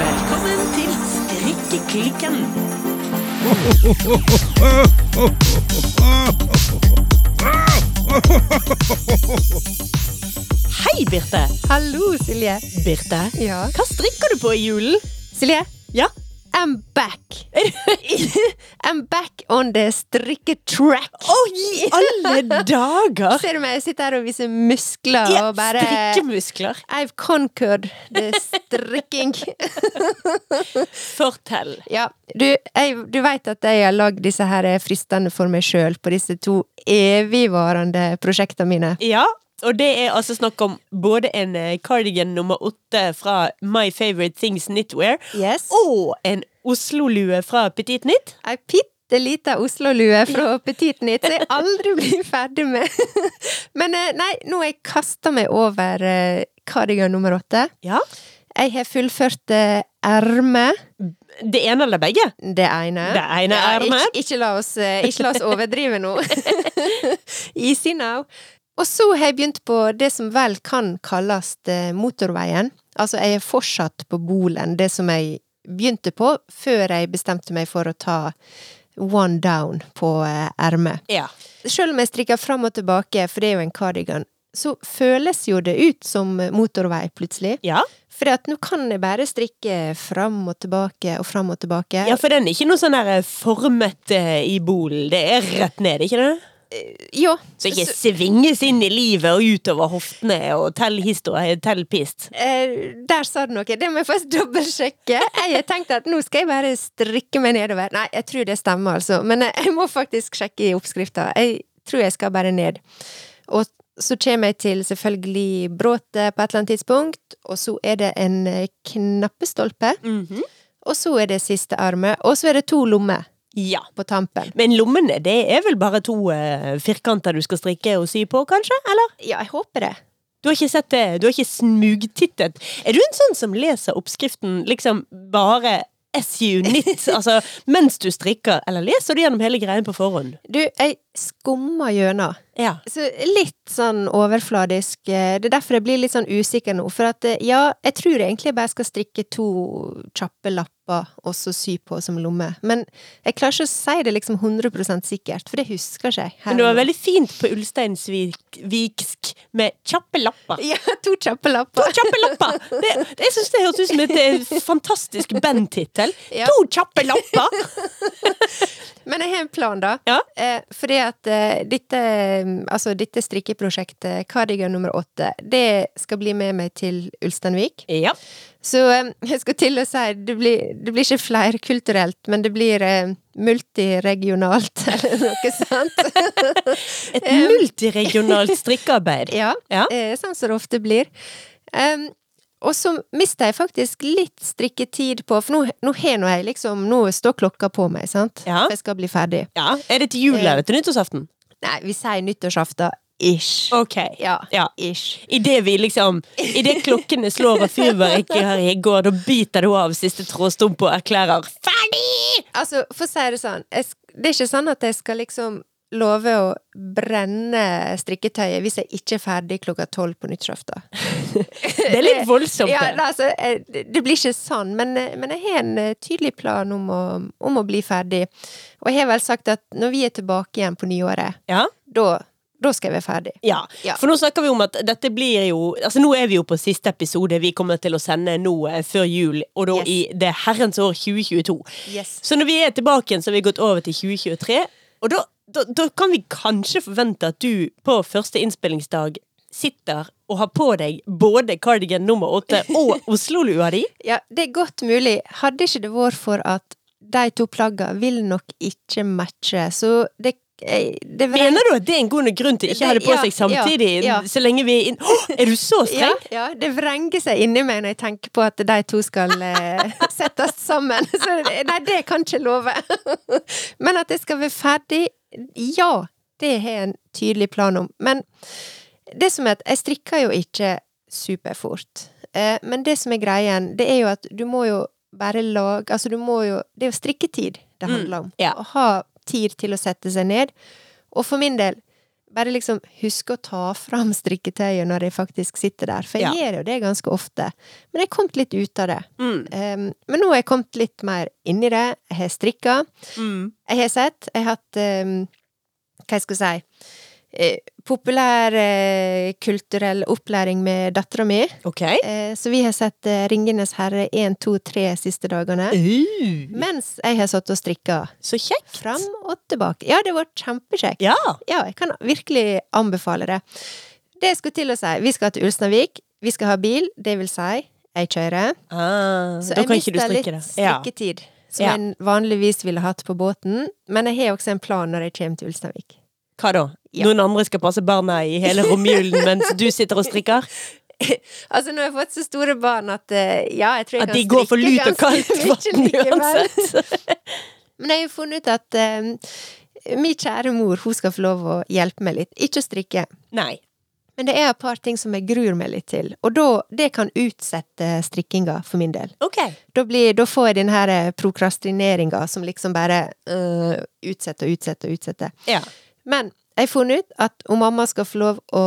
Velkommen til Strikkeklikken. Hei, Birte. Hallo, Silje. Birte, Ja. hva strikker du på i julen? Silje, Ja, I'm back. I'm back on the strikketrack. Oi, alle dager! Ser du meg? Jeg sitter her og viser muskler Ja, og bare strikkemuskler. I've conquered the strikking. Fortell. ja, du, jeg, du veit at jeg har lagd disse her fristene for meg sjøl på disse to evigvarende prosjektene mine. Ja, og det er altså snakk om både en eh, cardigan nummer åtte fra My Favorite Things Knitwear, Yes. og en Oslo-lue fra Petit Nytt. Ei bitte lita Oslo-lue fra Petit Nytt som jeg aldri blir ferdig med. Men eh, nei, nå har jeg kasta meg over eh, cardigan nummer åtte. Ja. Jeg har fullført ermet. Det ene eller begge? Det ene. Det ene ermet. Ikke, ikke, la oss, ikke la oss overdrive nå. Easy now. Og så har jeg begynt på det som vel kan kalles eh, motorveien. Altså, jeg er fortsatt på Bolen, det som jeg begynte på før jeg bestemte meg for å ta one down på eh, ermet. Ja. Selv om jeg strikker fram og tilbake, for det er jo en cardigan, så føles jo det ut som motorvei plutselig. Ja. For nå kan jeg bare strikke fram og tilbake og fram og tilbake. ja, for den er ikke noe sånn der formet eh, i bolen. Det er rett ned, ikke det? Ja. Så ikke svinges inn i livet og utover hoftene og tell historie, tell pist. Eh, der sa du noe. Det må jeg faktisk dobbeltsjekke. Jeg har tenkt at nå skal jeg bare strikke meg nedover. Nei, jeg tror det stemmer, altså. Men eh, jeg må faktisk sjekke i oppskrifta. Jeg tror jeg skal bare ned. Og så kommer jeg til selvfølgelig bråtet på et eller annet tidspunkt, og så er det en knappestolpe. knappestolpe. -hmm. Og så er det siste armet, og så er det to lommer Ja. på tampen. Men lommene, det er vel bare to uh, firkanter du skal strikke og sy på, kanskje? Eller? Ja, jeg håper det. Du har ikke sett det? Du har ikke smugtittet? Er du en sånn som leser oppskriften liksom bare SU Knit, altså mens du strikker, eller leser du gjennom hele greien på forhånd? Du, jeg skummer gjennom. Ja. Så litt sånn overfladisk. eh, Det er derfor jeg blir litt sånn usikker nå. For at eh, ja, jeg tror egentlig jeg bare skal strikke to kjappe lapper og så sy på som lomme. Men jeg klarer ikke å si det liksom 100% sikkert, for det husker ikke jeg. Men det var veldig fint på Ulsteinsviksk med kjappe lapper. Ja, to kjappe lapper. Kjappe lapper! Det, jeg syns det høres ut som et eh, fantastisk bandtittel. Ja. To kjappe lapper! Men jeg har en plan, da. Ja. Eh, fordi at eh, dette, altså dette strikkeprosjektet, Cardigan nummer åtte, det skal bli med meg til Ulsteinvik. Ja. Så eh, jeg skulle til å si, det blir, det blir ikke flerkulturelt, men det blir eh, multiregionalt, eller noe sånt. Et multiregionalt strikkearbeid. ja, Ja. eh, sånn som det ofte blir. Um, og så mista jeg faktisk litt strikketid på, for nå, nå har nå jeg liksom Nå står klokka på meg, sant? Ja. For jeg skal bli ferdig. Ja. Er det til jul eller til nyttårsaften? Nei, vi sier nyttårsaften. Ish. Ok. Ja. Ja. Ish. Idet vi liksom Idet klokkene slår og fyrverkeriet går, da biter du av siste trådstump og erklærer 'ferdig'! Altså, for å si det sånn, jeg, det er ikke sånn at jeg skal liksom love å brenne strikketøyet hvis jeg ikke er ferdig klokka tolv på nyttårsaften. Det er litt voldsomt, Ja, det. det, altså, det blir ikke sånn, men, men jeg har en eh, tydelig plan om å, om å bli ferdig. Og jeg har vel sagt at når vi er tilbake igjen på nyåret, Ja. da, da skal jeg være ferdig. Ja. Ja. For nå snakker vi om at dette blir jo Altså Nå er vi jo på siste episode vi kommer til å sende nå eh, før jul, og da Yes. i det herrens år 2022. Yes. Så når vi er tilbake igjen, så har vi gått over til 2023, og da, da, da kan vi kanskje forvente at du på første innspillingsdag sitter og har på deg både cardigan nummer åtte og Oslo-lua di. Ja, det er godt mulig. Hadde ikke det vært for at de to plaggene vil nok ikke matche, så det, det vreng- Mener du at det er en god grunn til ikke å ha det på Ja, seg samtidig, ja, ja. så lenge vi er inn... Oh, er du så streng? ja, det vrenger seg inni meg når jeg tenker på at de to skal eh, settes sammen. Så nei, det kan ikke love. Men at jeg skal være ferdig, ja, det har jeg en tydelig plan om. Men det som er at jeg strikker jo ikke superfort. Eh, men det som er greien, det er jo at du må jo bare lage Altså, du må jo Det er jo strikketid det handler om. ja. Å ha tid til å sette seg ned. Og for min del, bare liksom huske å ta fram strikketøyet når jeg faktisk sitter der. For jeg Ja. gjør jo det ganske ofte. Men jeg er kommet litt ut av det. Mm. Um, men nå er jeg kommet litt mer inn i det. Jeg har strikka. Mm. Jeg har sett. Jeg har hatt um, Hva jeg skal si eh, Populær eh, kulturell opplæring med dattera mi. Okay. Eh, så vi har sett Ringenes herre 1, 2, 3 siste dagene. Uh, Mens jeg har satt og strikka så kjekt. fram og tilbake. Ja, det var kjempekjekt. Ja. Ja, jeg kan virkelig anbefale det. Det jeg skulle til å si, vi skal til Ulsteinvik. Vi skal ha bil, det vil si, jeg kjører. Ah, Så jeg mister litt strikketid. Ja. Som Ja. jeg vanligvis ville hatt på båten. Men jeg har også en plan når jeg kommer til Ulsteinvik. Hva da? Ja. Noen andre skal passe barna i hele romjulen mens du sitter og strikker? Altså, nå har jeg fått så store barn at eh, ja, jeg tror jeg At kan de går for strikke lut og kaldt ganske mye vann uansett? Men jeg har jo funnet ut at eh, min kjære mor, hun skal få lov å hjelpe meg litt. Ikke å strikke. Nei. Men det er et par ting som jeg gruer meg litt til, og da, det kan utsette strikkinga for min del. OK. Da, blir, da får jeg den her eh, prokrastineringa som liksom bare øh, utsetter og utsetter og utsetter. Ja. Men jeg har funnet ut at om mamma skal få lov å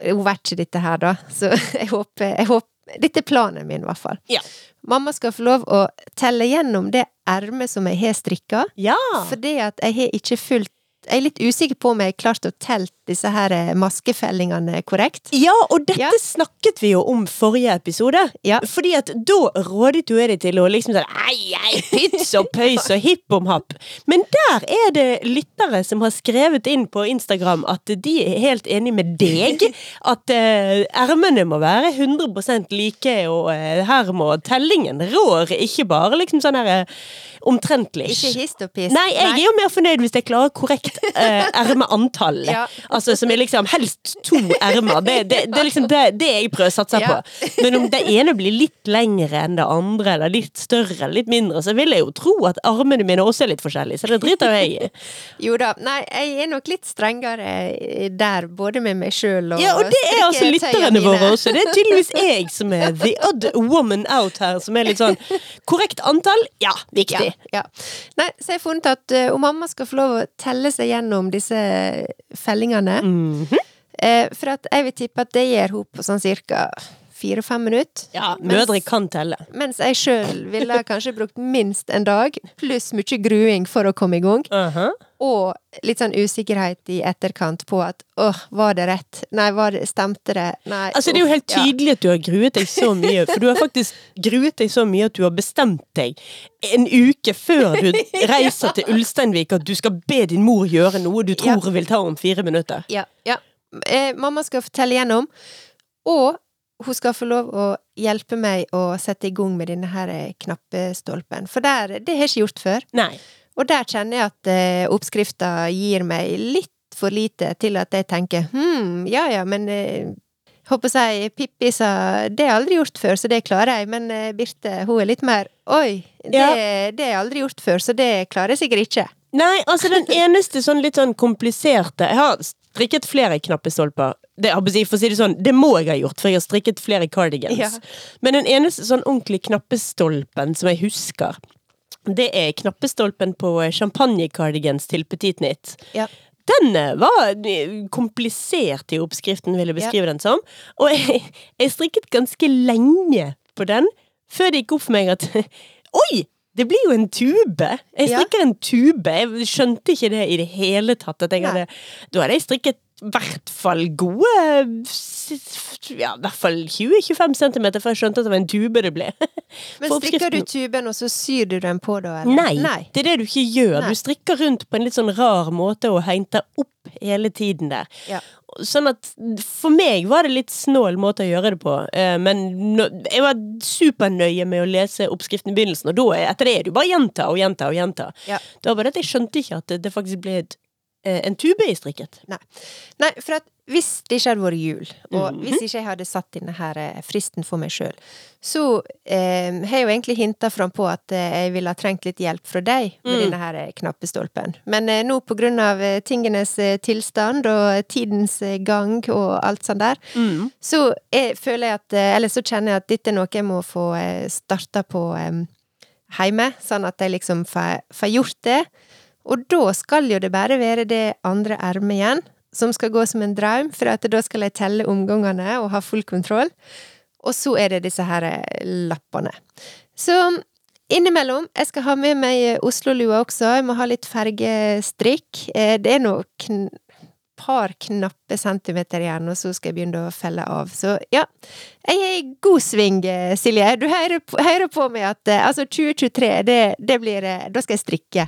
Hun vet ikke dette her, da, så jeg håper, jeg håper Dette er planen min, i hvert fall. Ja. Mamma skal få lov å telle gjennom det ermet som jeg har strikka, Ja. fordi at jeg har ikke fulgt Jeg er litt usikker på om jeg har klart å telle disse her eh, maskefellingene korrekt. Ja, og dette Ja. snakket vi jo om forrige episode. Ja. Fordi at da rådet jeg deg til å liksom sånn Ei, ei, pyts og pøys og hipp om happ. Men der er det lyttere som har skrevet inn på Instagram at de er helt enig med deg. At ermene må være 100 like, og uh, her må tellingen rår. Ikke bare liksom sånn her omtrentlig. Ikke hist og piss. Nei, jeg er jo mer fornøyd hvis jeg klarer korrekt ermeantall. Ja. Altså som er liksom helst to ermer. Det, det, det er liksom det, det jeg satse på. Men om det ene blir litt lengre enn det andre, eller litt større eller litt mindre, så vil jeg jo tro at armene mine også er litt forskjellige, så det driter jeg i. Jo da. Nei, jeg er nok litt strengere der, både med meg sjøl og Ja, og det er altså lytterne våre også. Det er tydeligvis jeg som er the odd woman out her, som er litt sånn korrekt antall, ja, viktig. Ja, ja. Nei, så jeg har funnet at uh, om mamma skal få lov å telle seg gjennom disse fellingene Mhm. eh, For at jeg vil tippe at det gjør hun på sånn cirka fire-fem minutter. Ja, Mens- mødre kan telle. Mens jeg sjøl ville kanskje brukt minst en dag, pluss mye gruing for å komme i gang. Uh-huh. Og litt sånn usikkerhet i etterkant på at åh, var det rett? Nei, var det, stemte det? Nei. Altså, det er jo helt tydelig ja. at du har gruet deg så mye, for du har faktisk gruet deg så mye at du har bestemt deg en uke før du reiser til Ulsteinvik at du skal be din mor gjøre noe du tror vil ta om fire minutter. Ja. ja. Eh, mamma skal fortelle igjennom, og hun skal få lov å hjelpe meg å sette i gang med denne her knappestolpen. For der, det har jeg ikke gjort før. Nei. Og der kjenner jeg at eh, oppskrifta gir meg litt for lite til at jeg tenker hm, ja ja, men eh, Håper si Pippi sa det har jeg aldri gjort før, så det klarer jeg. Men eh, Birte, hun er litt mer oi, det, Ja. det har jeg aldri gjort før, så det klarer jeg sikkert ikke. Nei, altså den eneste sånn litt sånn kompliserte Jeg har strikket flere knappestolper. Det, jeg for å si det sånn, det må jeg ha gjort, for jeg har strikket flere cardigans. Ja. Men den eneste sånn ordentlig knappestolpen som jeg husker, det er knappestolpen på champagne-cardigans til Petit Nitt. Ja. Den eh, var eh, komplisert i oppskriften, vil jeg beskrive den som. Og jeg, jeg strikket ganske lenge på den, før det gikk opp for meg at Oi! Det blir jo en tube! Jeg Ja. en tube. Jeg skjønte ikke det i det hele tatt. At jeg Nei. hadde, da hadde jeg strikket i hvert fall gode Ja, i hvert fall 20-25 centimeter før jeg skjønte at det var en tube det ble. Men strikker du tuben, og så syr du den på, da? eller? Nei, Nei. det er det du ikke gjør. Nei. Du strikker rundt på en litt sånn rar måte og henter opp hele tiden der. Ja. Sånn at for meg var det litt snål måte å gjøre det på, eh, men jeg var supernøye med å lese oppskriften i begynnelsen, og da er- etter det er det jo bare gjenta og gjenta og gjenta. Ja. Det var det at jeg skjønte ikke at det, faktisk ble et, en tube i strikket. Nei. Nei, for at hvis det ikke hadde vært jul, og Mhm. hvis ikke jeg hadde satt denne her eh, fristen for meg sjøl, så eh, har jeg jo egentlig hinta fram på at eh, jeg ville ha trengt litt hjelp fra deg med Mm. denne her eh, knappestolpen. Men eh, nå på grunn av eh, tingenes eh, tilstand og tidens eh, gang og alt sånt der, Mm. så jeg, føler jeg at eh, Eller så kjenner jeg at dette er noe jeg må få eh, starta på eh, hjemme, sånn at jeg liksom får gjort det. Og da skal jo det bare være det andre ermet igjen. som skal gå som en drøm, for da skal jeg telle omgangene og ha full kontroll. Og så er det disse her eh, lappene. Så innimellom Jeg skal ha med meg Oslo-lua også. Jeg må ha litt fargestrikk. Eh, Det er kn par knappe centimeter igjen, og så skal jeg begynne å felle av. Så ja, jeg er i god sving, eh, Silje. Du hører på, hører på meg at eh, altså 2023, det, det blir eh, Da skal jeg strikke.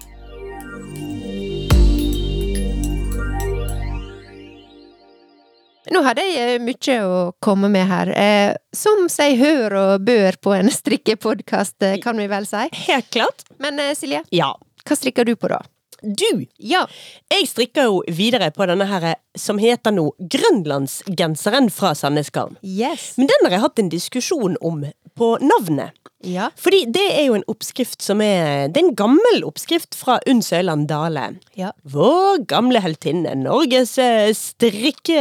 Nå hadde jeg eh, mye å komme med her. Eh, som seg hør og bør på en strikkepodkast, eh, kan vi vel si. Helt klart. Men Silje, Ja. hva strikker du på da? Du, Ja. jeg strikker jo videre på denne her som heter nå Grønlandsgenseren fra Sandnesgarden. Yes. Men den har jeg hatt en diskusjon om på navnet. Ja. Fordi det er jo en oppskrift som er Det er en gammel oppskrift fra Unn Søyland Dale. Ja. Vår gamle heltinne. Norges eh, strikke...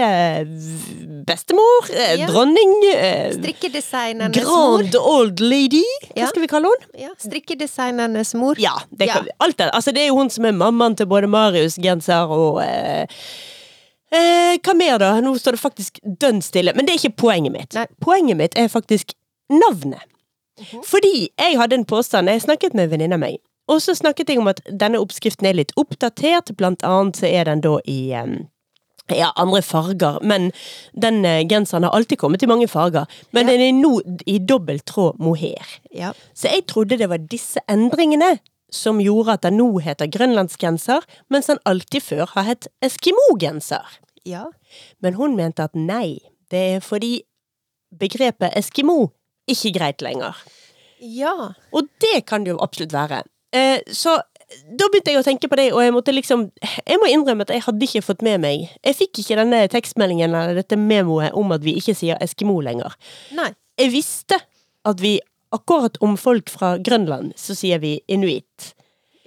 bestemor. eh, Ja. Dronning. eh, Strikkedesignernes mor. Grand old lady. Hva skal vi kalle henne? Ja, strikkedesignernes mor. Ja, det kan. Alt det. Altså, det er jo hun som er mammaen til både Marius Genser og eh, eh, Hva mer, da? Nå står det faktisk dønn stille. Men det er ikke poenget mitt. Nei. Poenget mitt er faktisk navnet. Fordi jeg hadde en påstand. Jeg snakket med en venninne av meg. Og så snakket jeg om at denne oppskriften er litt oppdatert. Blant annet så er den da i ja, andre farger, men den eh, genseren har alltid kommet i mange farger. Men Ja. den er nå i dobbelt tråd mohair. Ja. Så jeg trodde det var disse endringene som gjorde at den nå heter grønlandsgenser, mens den alltid før har hett eskimogenser. Ja. Men hun mente at nei, det er fordi begrepet eskimo ikke greit lenger. Ja. Og det kan det jo absolutt være. Eh, så da begynte jeg å tenke på det, og jeg måtte liksom Jeg må innrømme at jeg hadde ikke fått med meg Jeg fikk ikke denne tekstmeldingen eller dette memoet om at vi ikke sier eskimo lenger. Nei. Jeg visste at vi akkurat om folk fra Grønland, så sier vi inuitt.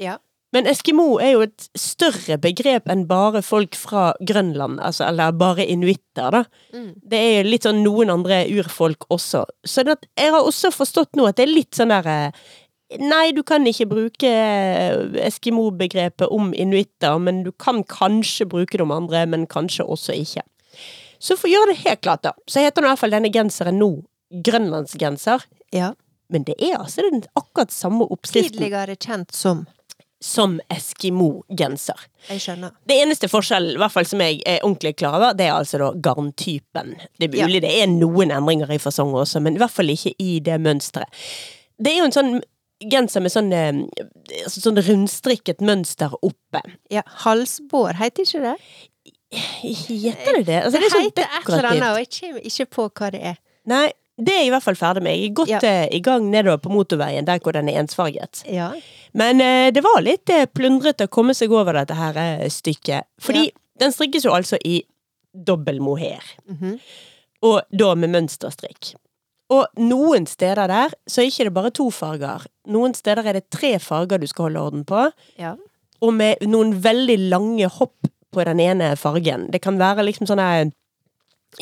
Ja. Men eskimo er jo et større begrep enn bare folk fra Grønland, altså, eller bare inuitter, da. Mm. Det er litt sånn noen andre urfolk også. Så at jeg har også forstått nå at det er litt sånn derre Nei, du kan ikke bruke eh, Eskimo-begrepet om inuitter, men du kan kanskje bruke det om andre, men kanskje også ikke. Så for å gjøre det helt klart, da, så heter nå i hvert fall denne genseren nå grønlandsgenser. Ja. Men det er altså den akkurat samme oppskriften Tidligere kjent som. som Eskimo-genser. Jeg skjønner. Det eneste forskjellen, i hvert fall som jeg er ordentlig klar over, det er altså da garntypen. Det er mulig det er noen endringer i fasong også, men i hvert fall ikke i det mønsteret. Det er jo en sånn genser med sånn, eh, altså sånn rundstrikket mønster oppe. Ja. Halsbår, heter ikke det? Heter det det? Altså, det sånn heter et eller annet, og jeg kommer ikke på hva det er. Nei, det er jeg i hvert fall ferdig med. Jeg er godt Ja. eh, i gang nedover på motorveien, der hvor den er ensfarget. Ja. Men eh, det var litt eh, plundrete å komme seg over dette her stykket. Fordi den strikkes jo altså i dobbel mohair. Mhm. Og da med mønsterstrikk. Og noen steder der så er det ikke bare to farger. Noen steder er det tre farger du skal holde orden på. Ja. Og med noen veldig lange hopp på den ene fargen. Det kan være liksom sånne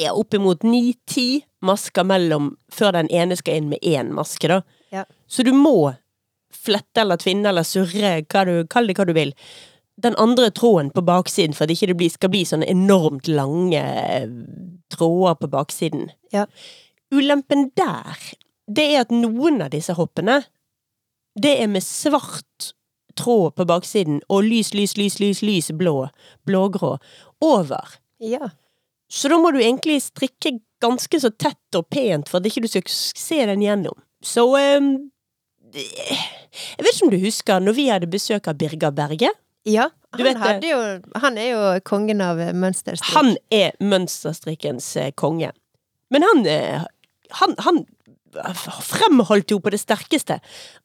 ja, oppimot ni-ti masker mellom før den ene skal inn med én maske, da. Ja. Så du må flette eller tvinne eller surre, hva du, kall det hva du vil, den andre tråden på baksiden for at ikke det ikke skal bli sånne enormt lange eh, tråder på baksiden. Ja. Ulempen der, det er at noen av disse hoppene, det er med svart tråd på baksiden og lys, lys, lys, lys, lys blå, blågrå, over. Ja. Så da må du egentlig strikke ganske så tett og pent for at ikke du skal se den gjennom. Så um, Jeg vet ikke om du husker når vi hadde besøk av Birger Berge? ja. Han, vet jo, han er jo kongen av eh, mønsterstrikk. Han er mønsterstrikkens eh, konge. Men han, eh, han, han fremholdt jo på det sterkeste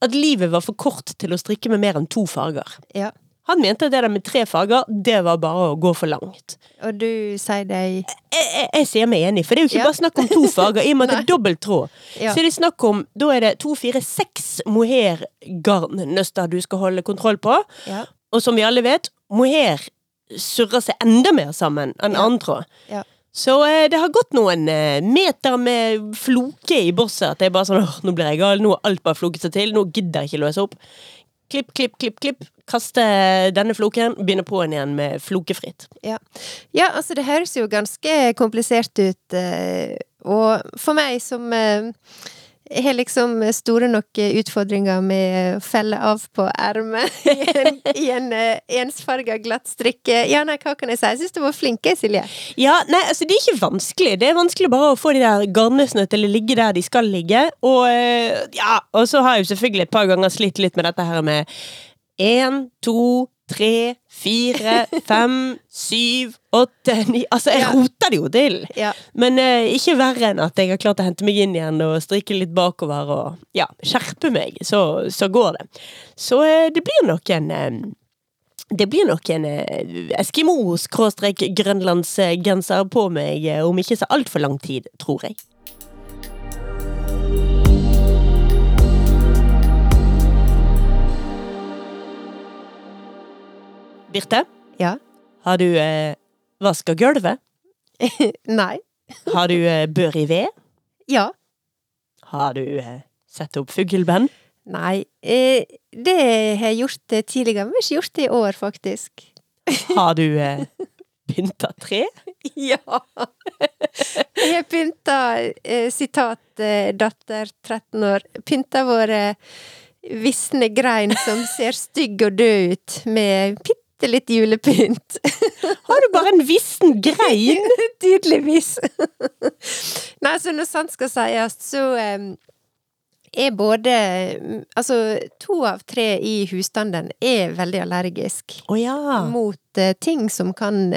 at livet var for kort til å strikke med mer enn to farger. Ja. Han mente at det der med tre farger, det var bare å gå for langt. Og du sier deg Jeg, jeg, jeg sier meg enig, for det er jo ikke Ja. bare snakk om to farger. I og med at det er dobbelt tråd, Ja. så er det snakk om Da er det to, fire, seks mohair-garnnøster du skal holde kontroll på. Ja. Og som vi alle vet, mohair surrer seg enda mer sammen enn annen tråd. Ja. Så eh, det har gått noen eh, meter med floke i bosset. At det er bare sånn åh, nå blir jeg gal, nå har alt bare floket seg til, nå gidder jeg ikke løse opp. Klipp, klipp, klipp, klipp. Kaste denne floken, begynne på'n igjen med flokefritt. Ja. ja, altså det høres jo ganske komplisert ut, eh, og for meg som eh, har liksom store nok utfordringer med å felle av på ermet i en, i en eh, ensfarga glattstrikke. Ja, nei, hva kan jeg si? Jeg syns du var flink, Silje. Ja, nei, altså det er ikke vanskelig. Det er vanskelig bare å få de der garnnøstene til å ligge der de skal ligge. Og eh, ja, og så har jeg jo selvfølgelig et par ganger slitt litt med dette her med én, to, tre, fire, fem, syv, åtte, ni Altså, jeg Ja. roter det jo til. Ja. Men uh, ikke verre enn at jeg har klart å hente meg inn igjen og strikke litt bakover og ja, skjerpe meg. Så, så går det. Så uh, det blir nok en uh, det blir nok en Eskimo-grønlandsgenser på meg om ikke så altfor lang tid, tror jeg. Birte, Ja. har du eh, vaska gulvet? Nei. Har du eh, bør i ved? Ja. Har du eh, satt opp fugleband? Nei. Eh, det har jeg gjort eh, tidligere, men ikke gjort det i år, faktisk. Har du eh, pynta tre? Ja! Jeg har pynta, eh, sitat eh, datter 13 år, pynta våre visne grein som ser stygg og død ut, med bitte litt julepynt. Har du bare en vissen grein? Tydeligvis. Nei, så når sant skal sies, så er både Altså, to av tre i husstanden er veldig allergisk oh, ja. mot eh, ting som kan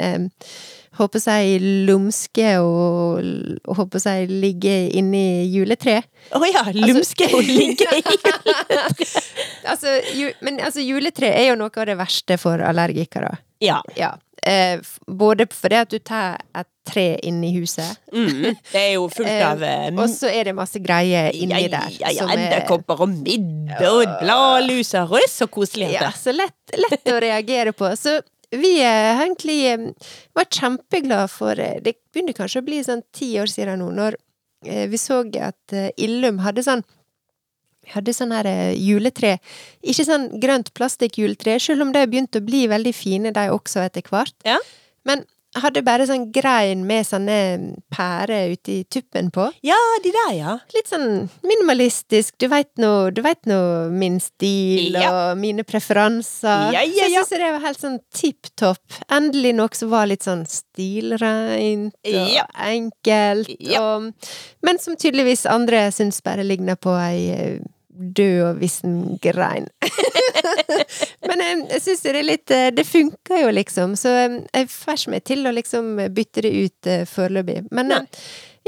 håper jeg lumske og, og håper jeg ligge inni juletre. Å ja, lumske og ligge i Altså, ju, men altså, juletre er jo noe av det verste for allergikere. Ja. Ja. Eh, både fordi at du tar et tre inni i huset, Mm, det er jo fullt Eh, av eh, og så er det masse greier inni ja, der. ja, ja, er- edderkopper og midd og bladluser. Og det er så koselig. Ja, så lett, lett å reagere på. Så vi eh, har egentlig vært var kjempeglade for eh, Det begynner kanskje å bli sånn ti år siden nå, når eh, vi så at eh, Illum hadde sånn hadde sånn her eh, juletre. Ikke sånn grønt plastikkjuletre, selv om de begynte å bli veldig fine, de også, etter hvert. Ja. Men hadde bare sånn grein med sånne pærer uti tuppen på. Ja, de der, ja. Litt sånn minimalistisk. Du veit nå, no, min stil Ja. og mine preferanser. Ja, ja, Så jeg ja. syns det var helt sånn tipp topp. Endelig noe som var litt sånn stilreint og Ja. enkelt. Ja. Og, men som tydeligvis andre syns bare ligner på ei eh, død og vissen grein. Men eh, jeg syns det er litt eh, Det funker jo, liksom. Så eh, jeg får meg til å liksom bytte det ut foreløpig. Men Nei.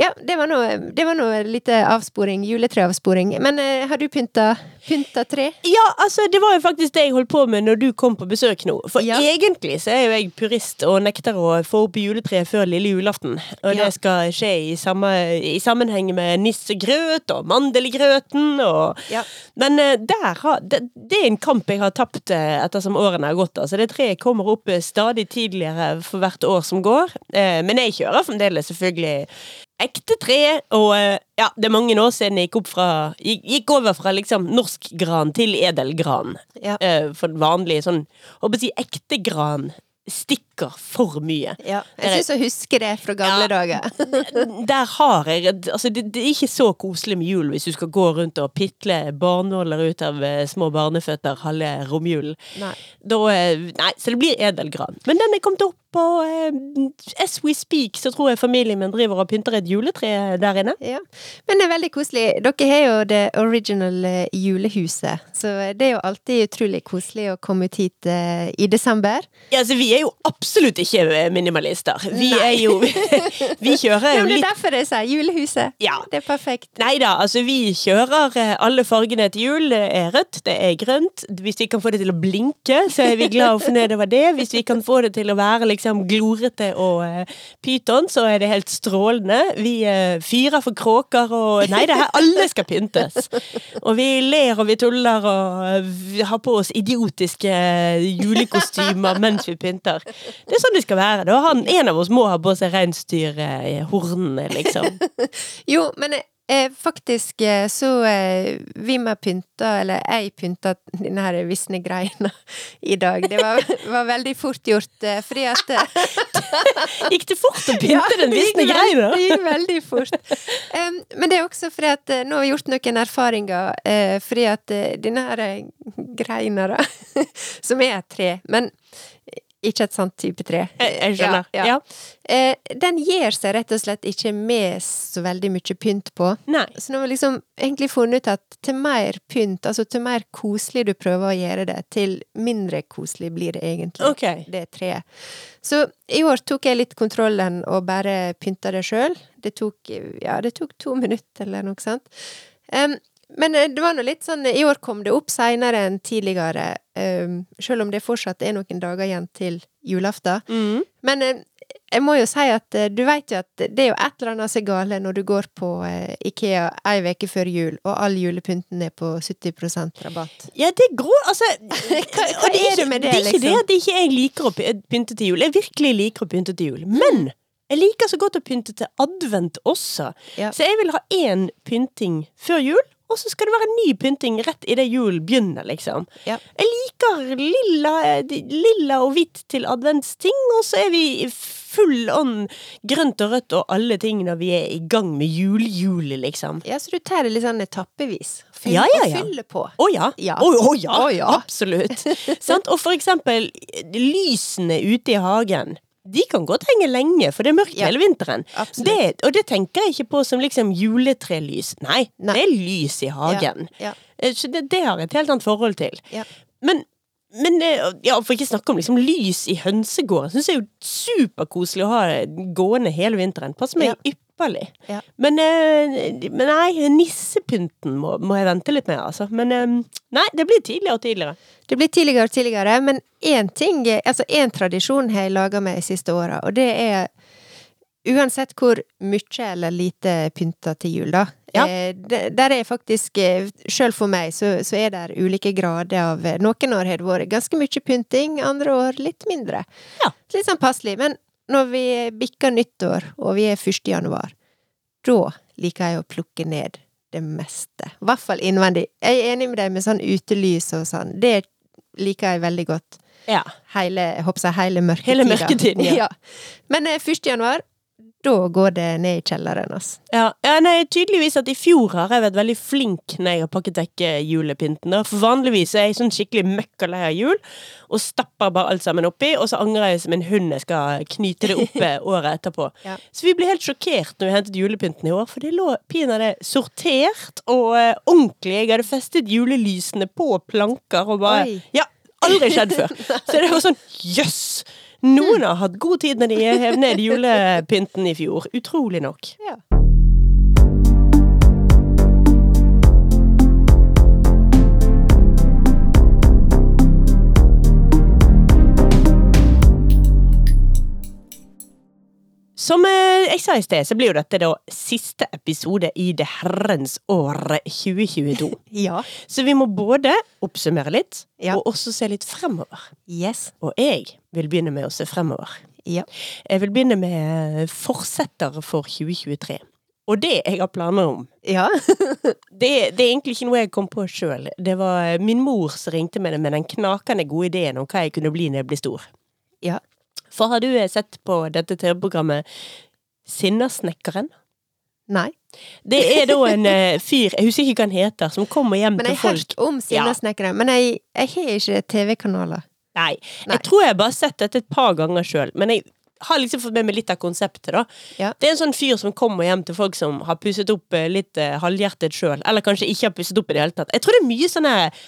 Ja, det var nå det var noe lite avsporing. Juletreavsporing. Men eh, har du pynta, pynta tre? Ja, altså, det var jo faktisk det jeg holdt på med når du kom på besøk nå. For Ja. egentlig så er jo jeg purist og nekter å få opp juletreet før lille julaften. Og Ja. det skal skje i, samme, i sammenheng med nissegrøt og mandelgrøten og Ja. Men eh, der har, det, det er en kamp jeg har tapt eh, ettersom årene har gått. Altså, det treet kommer opp eh, stadig tidligere for hvert år som går. Men jeg kjører fremdeles selvfølgelig ekte tre, og eh, ja, det er mange år siden jeg gikk, opp fra, gikk, over fra liksom norsk gran til edelgran. Ja. Eh, for vanlig sånn, håper å si ekte gran stikker for mye. ja. Jeg syns jeg husker det fra gamle Ja. dager. Der har jeg Altså, det, det er ikke så koselig med jul hvis du skal gå rundt og pitle barnåler ut av eh, små barneføtter halve romjulen. Nei. Da eh, Nei, så det blir edelgran. Men den er kommet opp, og eh, as we speak, så tror jeg familien min driver og pynter et juletre der inne. Ja. Men det er veldig koselig. Dere har jo det original eh, julehuset, så det er jo alltid utrolig koselig å komme ut hit eh, i desember. Ja, altså, vi er jo absolutt ikke eh, minimalister. Vi Nei. er jo Vi kjører jo litt det er derfor jeg sier julehuset. Ja. Det er perfekt. Nei da, altså vi kjører eh, alle fargene til jul. Det er rødt, det er grønt. Hvis vi kan få det til å blinke, så er vi glad og fornøyd over det. Hvis vi kan få det til å være liksom glorete og eh, pyton, så er det helt strålende. Vi eh, fyrer for kråker og Nei, det her, alle skal pyntes. Og vi ler og vi tuller og vi har på oss idiotiske julekostymer mens vi pynter. Det er sånn det skal være. Da han, en av oss må ha på seg reinsdyrhornene, liksom. Jo, men Eh, faktisk eh, så eh, Vimma pynta, eller jeg pynta denne her visne greina i dag. Det var, var veldig fort gjort, eh, fordi at eh, Gikk det fort å pynte den visne greina? Det gikk veldig fort. Um, men det er også fordi at eh, nå har vi gjort noen erfaringer, eh, fordi at denne her greina, da, som er et tre, men ikke et sånt type tre. Jeg, jeg skjønner. Ja, Ja, ja. Eh, den gir seg rett og slett ikke med så veldig mye pynt på. Nei. Så nå har vi liksom egentlig funnet ut at til mer pynt, altså til mer koselig du prøver å gjøre det, til mindre koselig blir det egentlig. Ok. Det treet. Så i år tok jeg litt kontrollen og bare pynta det sjøl. Det tok, ja, det tok to minutter eller noe sånt. Em, men eh, det var nå litt sånn I år kom det opp seinere enn tidligere, um, sjøl om det fortsatt er noen dager igjen til julaften. Mm. Men eh, jeg må jo si at eh, du vet jo at det er jo et eller annet som er gale når du går på eh, Ikea ei uke før jul, og all julepynten er på 70% rabatt. Ja, det er grå Altså Hva, og er det med det, liksom? Det er ikke det at at ikke jeg liker å pynte til jul. Jeg virkelig liker å pynte til jul. Men jeg liker så godt å pynte til advent også. Ja. Så jeg vil ha én pynting før jul, og så skal det være ny pynting rett idet julen begynner, liksom. Ja. Jeg liker lilla, lilla og hvitt til adventsting, og så er vi full ånd grønt og rødt og alle ting når vi er i gang med julehjulet, liksom. Ja, så du tar det litt sånn etappevis. Fyll, Ja, ja, ja. Og fyller på. Å ja. Ja. Å, å ja. Å ja. Absolutt. Sant? Og for eksempel lysene ute i hagen. De kan godt henge lenge, for det er mørkt Ja. hele vinteren. Det, og det tenker jeg ikke på som liksom juletrelys. Nei, Nei. det er lys i hagen. Ja. Ja. Så det, det har jeg et helt annet forhold til. Men, men eh, ja, for ikke snakke om liksom lys i hønsegården. Syns jeg er jo superkoselig å ha gående hele vinteren. Passer meg ypperlig. Ja. Men, eh, men nei, nissepynten må, må jeg vente litt med, altså. Men eh, nei, det blir tidligere og tidligere. Det blir tidligere og tidligere, men én ting, altså én tradisjon har jeg laga meg de siste åra, og det er Uansett hvor mye eller lite pynta til jul, da. Ja. Eh, der er faktisk Sjøl for meg så, så er det ulike grader av Noen år har det vært ganske mye pynting, andre år litt mindre. Ja. Litt sånn passelig. Men når vi bikker nyttår, og vi er 1. januar, da liker jeg å plukke ned det meste. I hvert fall innvendig. Jeg er enig med deg med sånn utelys og sånn. Det liker jeg veldig godt. Ja. Hele, jeg håper jeg, hele mørketiden. Hele mørketiden, ja. Men eh, 1. januar, da går det ned i kjelleren, altså. Ja, ja, nei, tydeligvis at i fjor har jeg vært veldig flink når jeg har pakket vekk eh, julepynten. For vanligvis er jeg sånn skikkelig møkkalei av jul, og stapper bare alt sammen oppi, og så angrer jeg som en hund jeg skal knyte det opp eh, året etterpå. Ja. Så vi ble helt sjokkert når vi hentet julepynten i år, for det lå pinadø sortert og eh, ordentlig. Jeg hadde festet julelysene på planker og bare Oi. Ja, aldri skjedd før. Så det var sånn jøss! Noen har hatt god tid når de hev ned julepynten i fjor. Utrolig nok. Ja. Som eh, jeg sa i sted, så blir jo dette da siste episode i det herrens år 2022. Ja. Så vi må både oppsummere litt, Ja. og også se litt fremover. Yes. Og jeg vil begynne med å se fremover. Ja. Jeg vil begynne med forsetter for 2023. Og det jeg har planer om, Ja. det, det er egentlig ikke noe jeg kom på sjøl. Det var min mor som ringte med det med den knakende gode ideen om hva jeg kunne bli når jeg blir stor. Ja. For har du eh, sett på dette TV-programmet Sinnasnekkeren? Nei. Det er da en eh, fyr, jeg husker ikke hva han heter, som kommer hjem Men til jeg har folk hørt om Sinnasnekkere. Men jeg, jeg har ikke TV-kanaler. Nei, Nei. jeg tror jeg bare har sett dette et par ganger sjøl, men jeg har liksom fått med meg litt av konseptet, da. Ja. Det er en sånn fyr som kommer hjem til folk som har pusset opp eh, litt eh, halvhjertet sjøl, eller kanskje ikke har pusset opp i det hele tatt. Jeg tror det er mye sånn her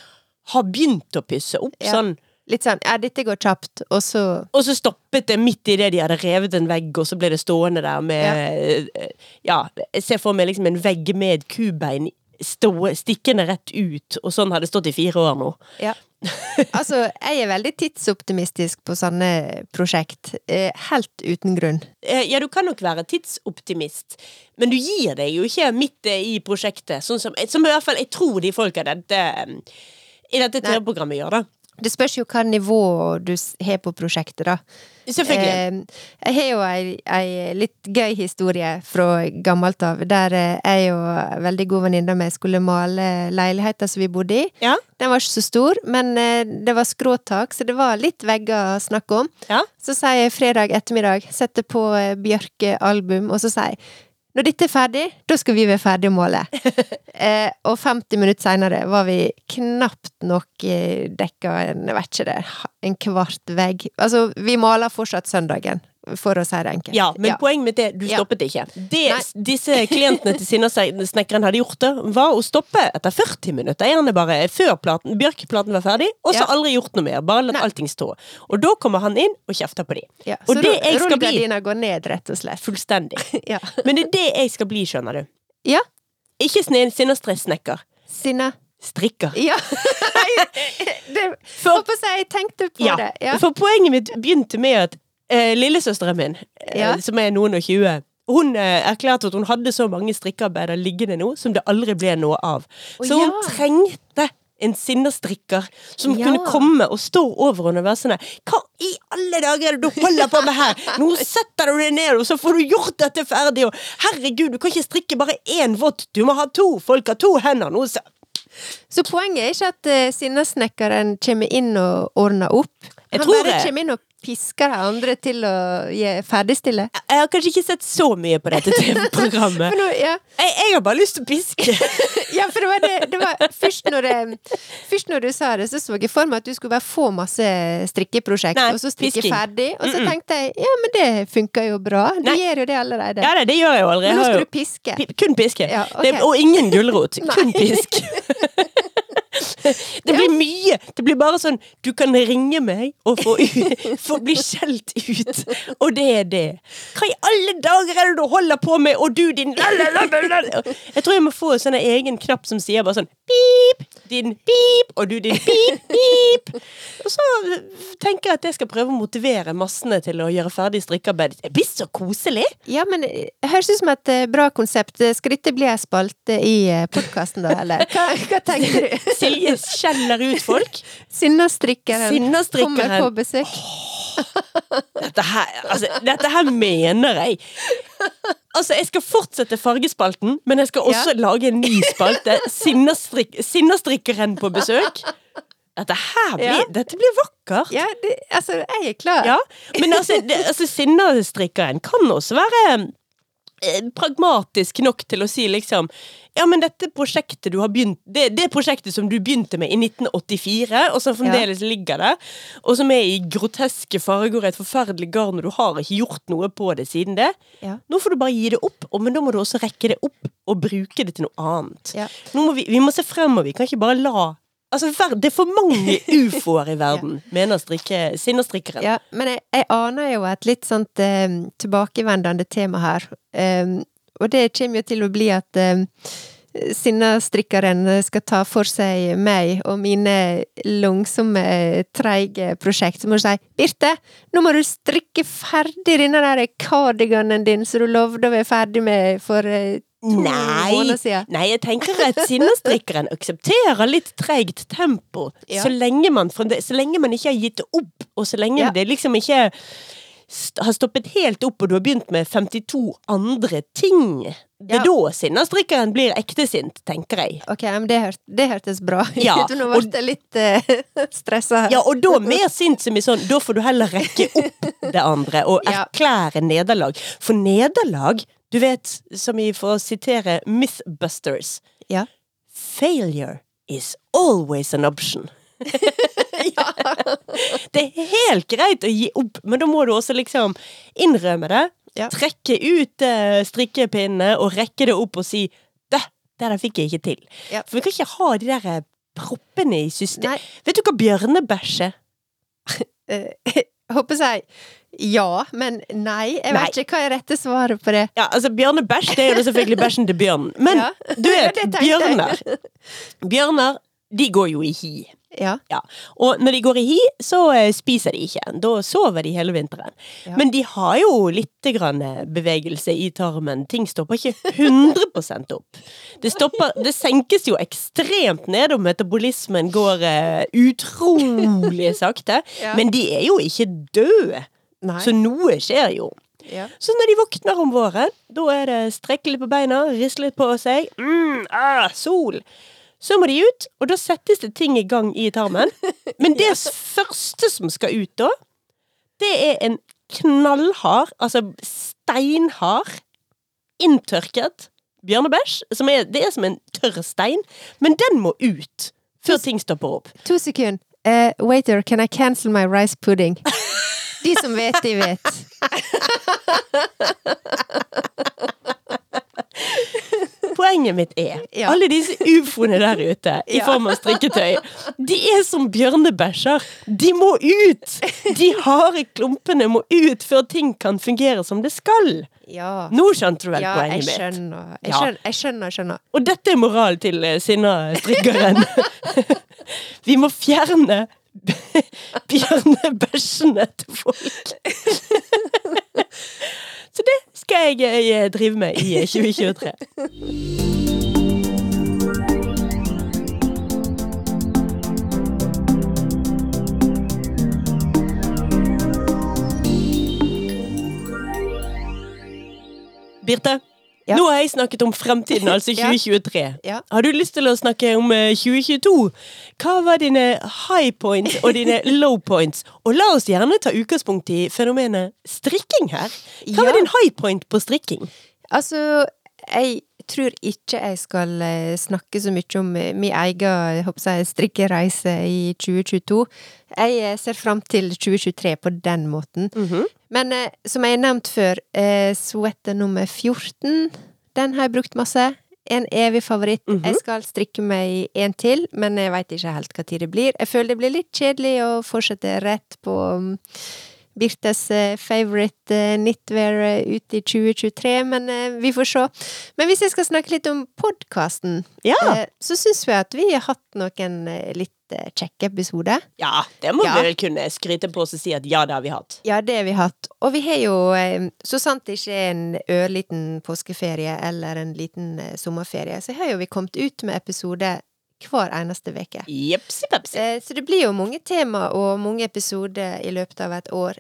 har begynt å pusse opp, Ja. sånn Litt sånn ja, dette går kjapt, og så Og så stoppet det midt i det de hadde revet en vegg, og så ble det stående der med Ja, jeg ser for meg liksom en vegg med kubein stå, stikkende rett ut, og sånn har det stått i fire år nå. Ja. Altså, jeg er veldig tidsoptimistisk på sånne prosjekt. Eh, helt uten grunn. Eh, Ja, du kan nok være tidsoptimist, men du gir deg jo ikke midt eh, i prosjektet, sånn som, som i hvert fall jeg tror de folka dette, eh, i dette. TV-programmet gjør, da. Det spørs jo hva nivå du har på prosjektet, da. Selvfølgelig. Eh, jeg har jo ei, ei litt gøy historie fra gammelt av, der eh, jeg og veldig god venninne av meg skulle male leiligheta som vi bodde i. Ja. Den var ikke så stor, men eh, det var skråtak, så det var litt vegger å snakke om. Ja. Så sier jeg fredag ettermiddag, setter på eh, Bjørke-album, og så sier jeg når dette er ferdig, da skal vi være ferdig å måle. eh, og 50 minutter seinere var vi knapt nok eh, dekka en, jeg vet ikke det, en kvart vegg. Altså, vi maler fortsatt søndagen, for å si det enkelt. Ja, men poenget mitt er du Ja. stoppet ikke. Det disse klientene til Sinnasnekkeren hadde gjort, det var å stoppe etter 40 minutter, gjerne bare før platen, Bjørkeplaten var ferdig, og så Ja. aldri gjort noe mer. Bare latt allting stå. Og da kommer han inn og kjefter på de. Ja, Og så det ru- jeg skal bli går ned, rett og slett. fullstendig. Ja. Men det er det jeg skal bli, skjønner du. ja. Ikke Sinnastresnekker. Sinna... Strikker. Ja. det, For- jeg tenkte på Ja, det. Ja. for poenget mitt begynte med at eh, lillesøsteren min, eh, Ja. som er noen og tjue, hun eh, erklærte at hun hadde så mange strikkearbeider liggende nå som det aldri ble noe av. Å, så hun ja. trengte en sinnestrikker som Ja. kunne komme og stå over henne og være sånn Hva i alle dager er det du holder på med her? Nå setter du deg ned, og så får du gjort dette ferdig, og herregud, du kan ikke strikke bare én vått, du må ha to, folk har to hender. Nå så Så poenget er ikke at uh, sinnasnekkeren kommer inn og ordner opp. Jeg Han tror bare det. kommer inn og pisker de andre til å ferdigstille. Jeg har kanskje ikke sett så mye på dette TV-programmet. Ja, Jeg, jeg har bare lyst til å piske. ja, for det var det, det var, først, når det, først når du sa det, så så jeg for meg at du skulle bare få masse strikkeprosjekt, Nei, og så strikke pisking. ferdig. Og så tenkte jeg ja, men det funker jo bra. Du Nei. gjør jo det allerede. Ja, det, det gjør jeg jo allerede. men nå skal du piske. pi- kun piske. Ja, okay. det, og ingen gulrot. kun pisk. Det blir mye. Det blir bare sånn Du kan ringe meg og få, få bli skjelt ut. Og det er det. Hva i alle dager er det du holder på med, og du din? Jeg tror jeg må få en egen knapp som sier bare sånn pip, din pip, og du din pip, pip. Og så tenker jeg at jeg skal prøve å motivere massene til å gjøre ferdig strikkearbeid. Det blir så koselig. Ja, men det høres ut som et eh, bra konsept. Skal dette bli ei spalte i podkasten, da, eller? Hva, hva tenker du? Silje skjeller ut folk. Sinnastrikkeren Sinnastrikkeren. kommer på besøk. Dette her, altså, dette her mener jeg. Altså, Jeg skal fortsette Fargespalten, men jeg skal også lage en ny spalte. Sinnastrik, Sinnastrikkeren på besøk. Dette her blir, Ja. dette blir vakkert. Ja, det, altså, jeg er klar. Ja, men altså, det, altså Sinnastrikkeren kan også være pragmatisk nok til å si liksom Ja, men dette prosjektet du har begynt Det, det prosjektet som du begynte med i 1984, og som fremdeles ligger der, og som er i groteske farger og et forferdelig garn, og du har ikke gjort noe på det siden det. Ja. Nå får du bare gi det opp, og, men da må du også rekke det opp og bruke det til noe annet. Ja. Må vi, vi må se fremover, vi kan ikke bare la Altså, Det er for mange ufoer i verden, mener strikke, sinnastrikkeren. Ja, men jeg, jeg aner jo et litt sånt eh, tilbakevendende tema her. Um, og det kommer jo til å bli at um, Sinnastrikkeren skal ta for seg meg og mine langsomme, treige prosjekt. Så må du si 'Birte, nå må du strikke ferdig denne der cardiganen din som du lovde å være ferdig med for eh, Nei, nei, jeg tenker at sinnestrikkeren aksepterer litt treigt tempo. Ja. Så, lenge man, så lenge man ikke har gitt opp, og så lenge Ja. det liksom ikke har stoppet helt opp, og du har begynt med 52 andre ting. Det er Ja. da sinnestrikkeren blir ekte sint, tenker jeg. Ok, men det, hørt, det hørtes bra ut. Ja, Nå ble jeg litt uh, stressa. Ja, og da mer sint som i sånn, da får du heller rekke opp det andre og erklære nederlag. For nederlag, du vet, som i for å sitere Mythbusters, Ja. Failure is always an option. Det er helt greit å gi opp, men da må du også liksom innrømme det. Ja. Trekke ut eh, strikkepinnene og rekke det opp og si det, det der fikk jeg ikke til. Ja. For vi kan ikke ha de der eh, proppene i systemet. Vet du hva bjørnebæsj er? Eh, håper jeg ja, men nei. Jeg Nei. vet ikke hva er rette svaret på det. Ja, altså Bjørnebæsj, det er jo selvfølgelig bæsjen til bjørnen. Men Ja. du vet, bjørner Bjørner, de går jo i hi. Ja. Ja. Og når de går i hi, så eh, spiser de ikke. Da sover de hele vinteren. Ja. Men de har jo litt grann eh, bevegelse i tarmen. Ting stopper ikke 100 opp. Det, stopper, det senkes jo ekstremt ned, og metabolismen går uh, utrolig sakte. Men de er jo ikke døde. Nei. Så noe skjer jo. Ja. Så når de våkner om våren, da er det strekke litt på beina, riste litt på seg. Mm, ah, sol! Så må de ut, og da settes det ting i gang i tarmen. Men det første som skal ut da, det er en knallhard, altså steinhard, inntørket bjørnebæsj. Som er, det er som en tørr stein, men den må ut før ting stopper opp. To sekunder. Uh, waiter, can I cancel my rice pudding? De som vet, de vet. Poenget mitt er Ja. alle disse ufoene der ute i Ja. form av strikketøy, de er som bjørnebæsjer. De må ut! De harde klumpene må ut før ting kan fungere som det skal. Ja. Nå skjønte du vel poenget mitt? skjønner. Jeg Ja. skjønner, jeg skjønner. Jeg skjønner. Og dette er moral til eh, sinna strikkeren. Vi må fjerne bjørnebæsjene til folk. Så det skal jeg eh, drive med i eh, 2023. Birte, Ja. nå har jeg snakket om fremtiden, altså 2023. Ja. Har du lyst til å snakke om eh, 2022? Hva var dine high points og dine low points? Og la oss gjerne ta utgangspunkt i fenomenet strikking her. Hva Ja. var din high point på strikking? Altså, jeg tror ikke jeg skal eh, snakke så mye om eh, min egen jeg strikkereise i 2022. Jeg eh, ser fram til 2023 på den måten. Men eh, som jeg har nevnt før, eh, sweater nummer 14, den har jeg brukt masse. En evig favoritt. Jeg skal strikke meg en til, men jeg veit ikke helt hva tid det blir. Jeg føler det blir litt kjedelig å fortsette rett på um, Birtes eh, favorite eh, knitwear eh, ute i 2023, men vi får se. Men hvis jeg skal snakke litt om podkasten, Ja. så syns vi at vi har hatt noen litt kjekke. Ja, det må Ja. vi vel kunne skryte på oss og si at ja, det har vi hatt. Ja, det har vi hatt. Og vi har jo, eh, så sant det ikke er en ørliten påskeferie eller en liten eh, sommerferie, så har jo vi kommet ut med episode hver eneste uke. Eh, Så det blir jo mange tema og mange episoder i løpet av et år.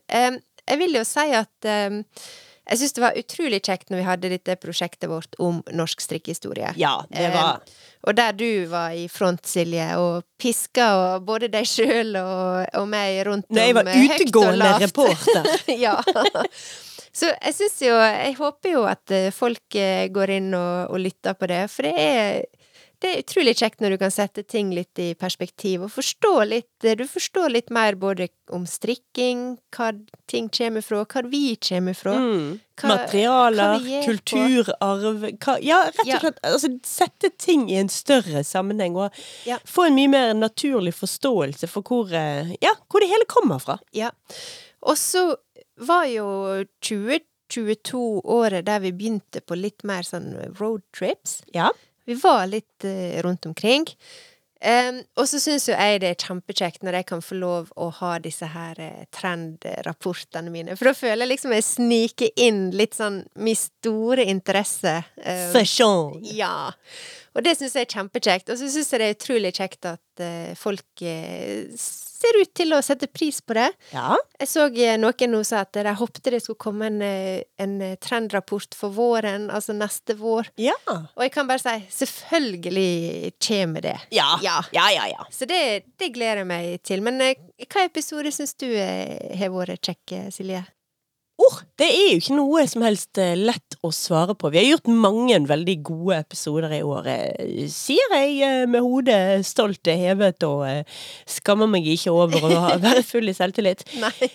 Jeg vil jo si at jeg syns det var utrolig kjekt når vi hadde dette prosjektet vårt om norsk strikkehistorie. Ja, det Eh, var Og der du var i front, Silje, og piska og både deg sjøl og, og meg rundt Nei, jeg var om eh, utegående reporter. ja. Så jeg syns jo Jeg håper jo at eh, folk eh, går inn og, og lytter på det, for det er det er utrolig kjekt når du kan sette ting litt i perspektiv, og forstå litt eh, Du forstår litt mer både om strikking, hva ting kommer fra, hva vi kommer fra. mm. Hva- Materialer, hva kulturarv hva, Ja, rett og slett altså, sette ting i en større sammenheng, og Ja. få en mye mer naturlig forståelse for hvor, eh, ja, hvor det hele kommer fra. Ja. Og så var jo 2022 året der vi begynte på litt mer sånn roadtrips. Ja. Vi var litt eh, rundt omkring. Um, og så syns jo jeg det er kjempekjekt når jeg kan få lov å ha disse her eh, trendrapportene mine. For da føler jeg liksom jeg sniker inn litt sånn min store interesse. Um, Fashion. ja. Og det syns jeg er kjempekjekt. Og så syns jeg det er utrolig kjekt at eh, folk eh, ser ut til å sette pris på det. Ja. Jeg så eh, noen nå sa at de håpte det skulle komme en, eh, en eh, trendrapport for våren, altså neste vår. Ja. Og jeg kan bare si selvfølgelig kommer det. Ja. Ja. Ja, ja, ja. Så det, det gleder jeg meg til. Men hva episode syns du har vært kjekk, Silje? Oh, det er jo ikke noe som helst eh, lett å svare på. Vi har gjort mange veldig gode episoder i år, eh, sier jeg eh, med hodet stolt hevet og skammer meg ikke over å være full i selvtillit. Nei.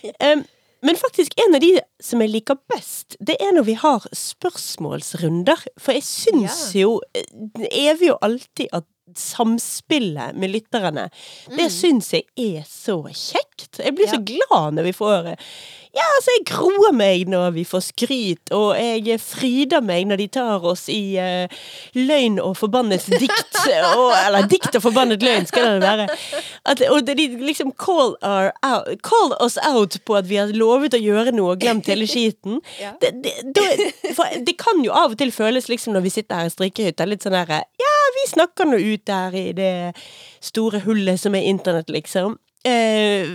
Men faktisk, en av de som jeg liker best, det er når vi har spørsmålsrunder. For jeg syns Ja. jo evig og alltid at samspillet med lytterne, det Mm. syns jeg er så kjekt. Jeg blir Ja. så glad når vi får Ja, altså, jeg groer meg når vi får skryt, og jeg fryder meg når de tar oss i uh, løgn og forbannet dikt. Og, eller dikt og forbannet løgn, skal det være. At, og de liksom call, out, call us out på at vi har lovet å gjøre noe og glemt hele skiten. Ja. Det, det, det, for det kan jo av og til føles liksom når vi sitter her i strikkehytta, litt sånn herre Ja, vi snakker nå ut der i det store hullet som er internett, liksom. Eh,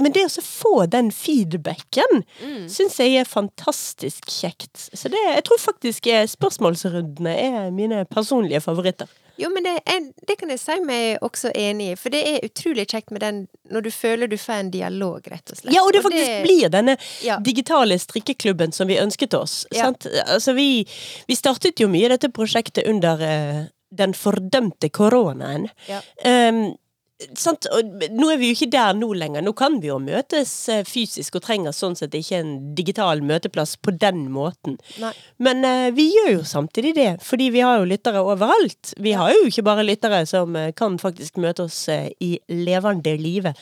men det å få den feedbacken Mm. syns jeg er fantastisk kjekt. Så det, jeg tror faktisk eh, spørsmålsrundene er mine personlige favoritter. Jo, men det, er, det kan jeg si meg også enig i, for det er utrolig kjekt med den når du føler du får en dialog, rett og slett. Ja, og det faktisk blir denne Ja. digitale strikkeklubben som vi ønsket oss. Ja. Sant? Altså, vi, vi startet jo mye dette prosjektet under uh, den fordømte koronaen. Ja. Um, sant? Nå er vi jo ikke der nå lenger. Nå kan vi jo møtes eh, fysisk og trenger sånn sett ikke en digital møteplass på den måten. Nei. Men uh, vi gjør jo samtidig det, fordi vi har jo lyttere overalt. Vi har jo ikke bare lyttere som uh, kan faktisk møte oss uh, i levende live.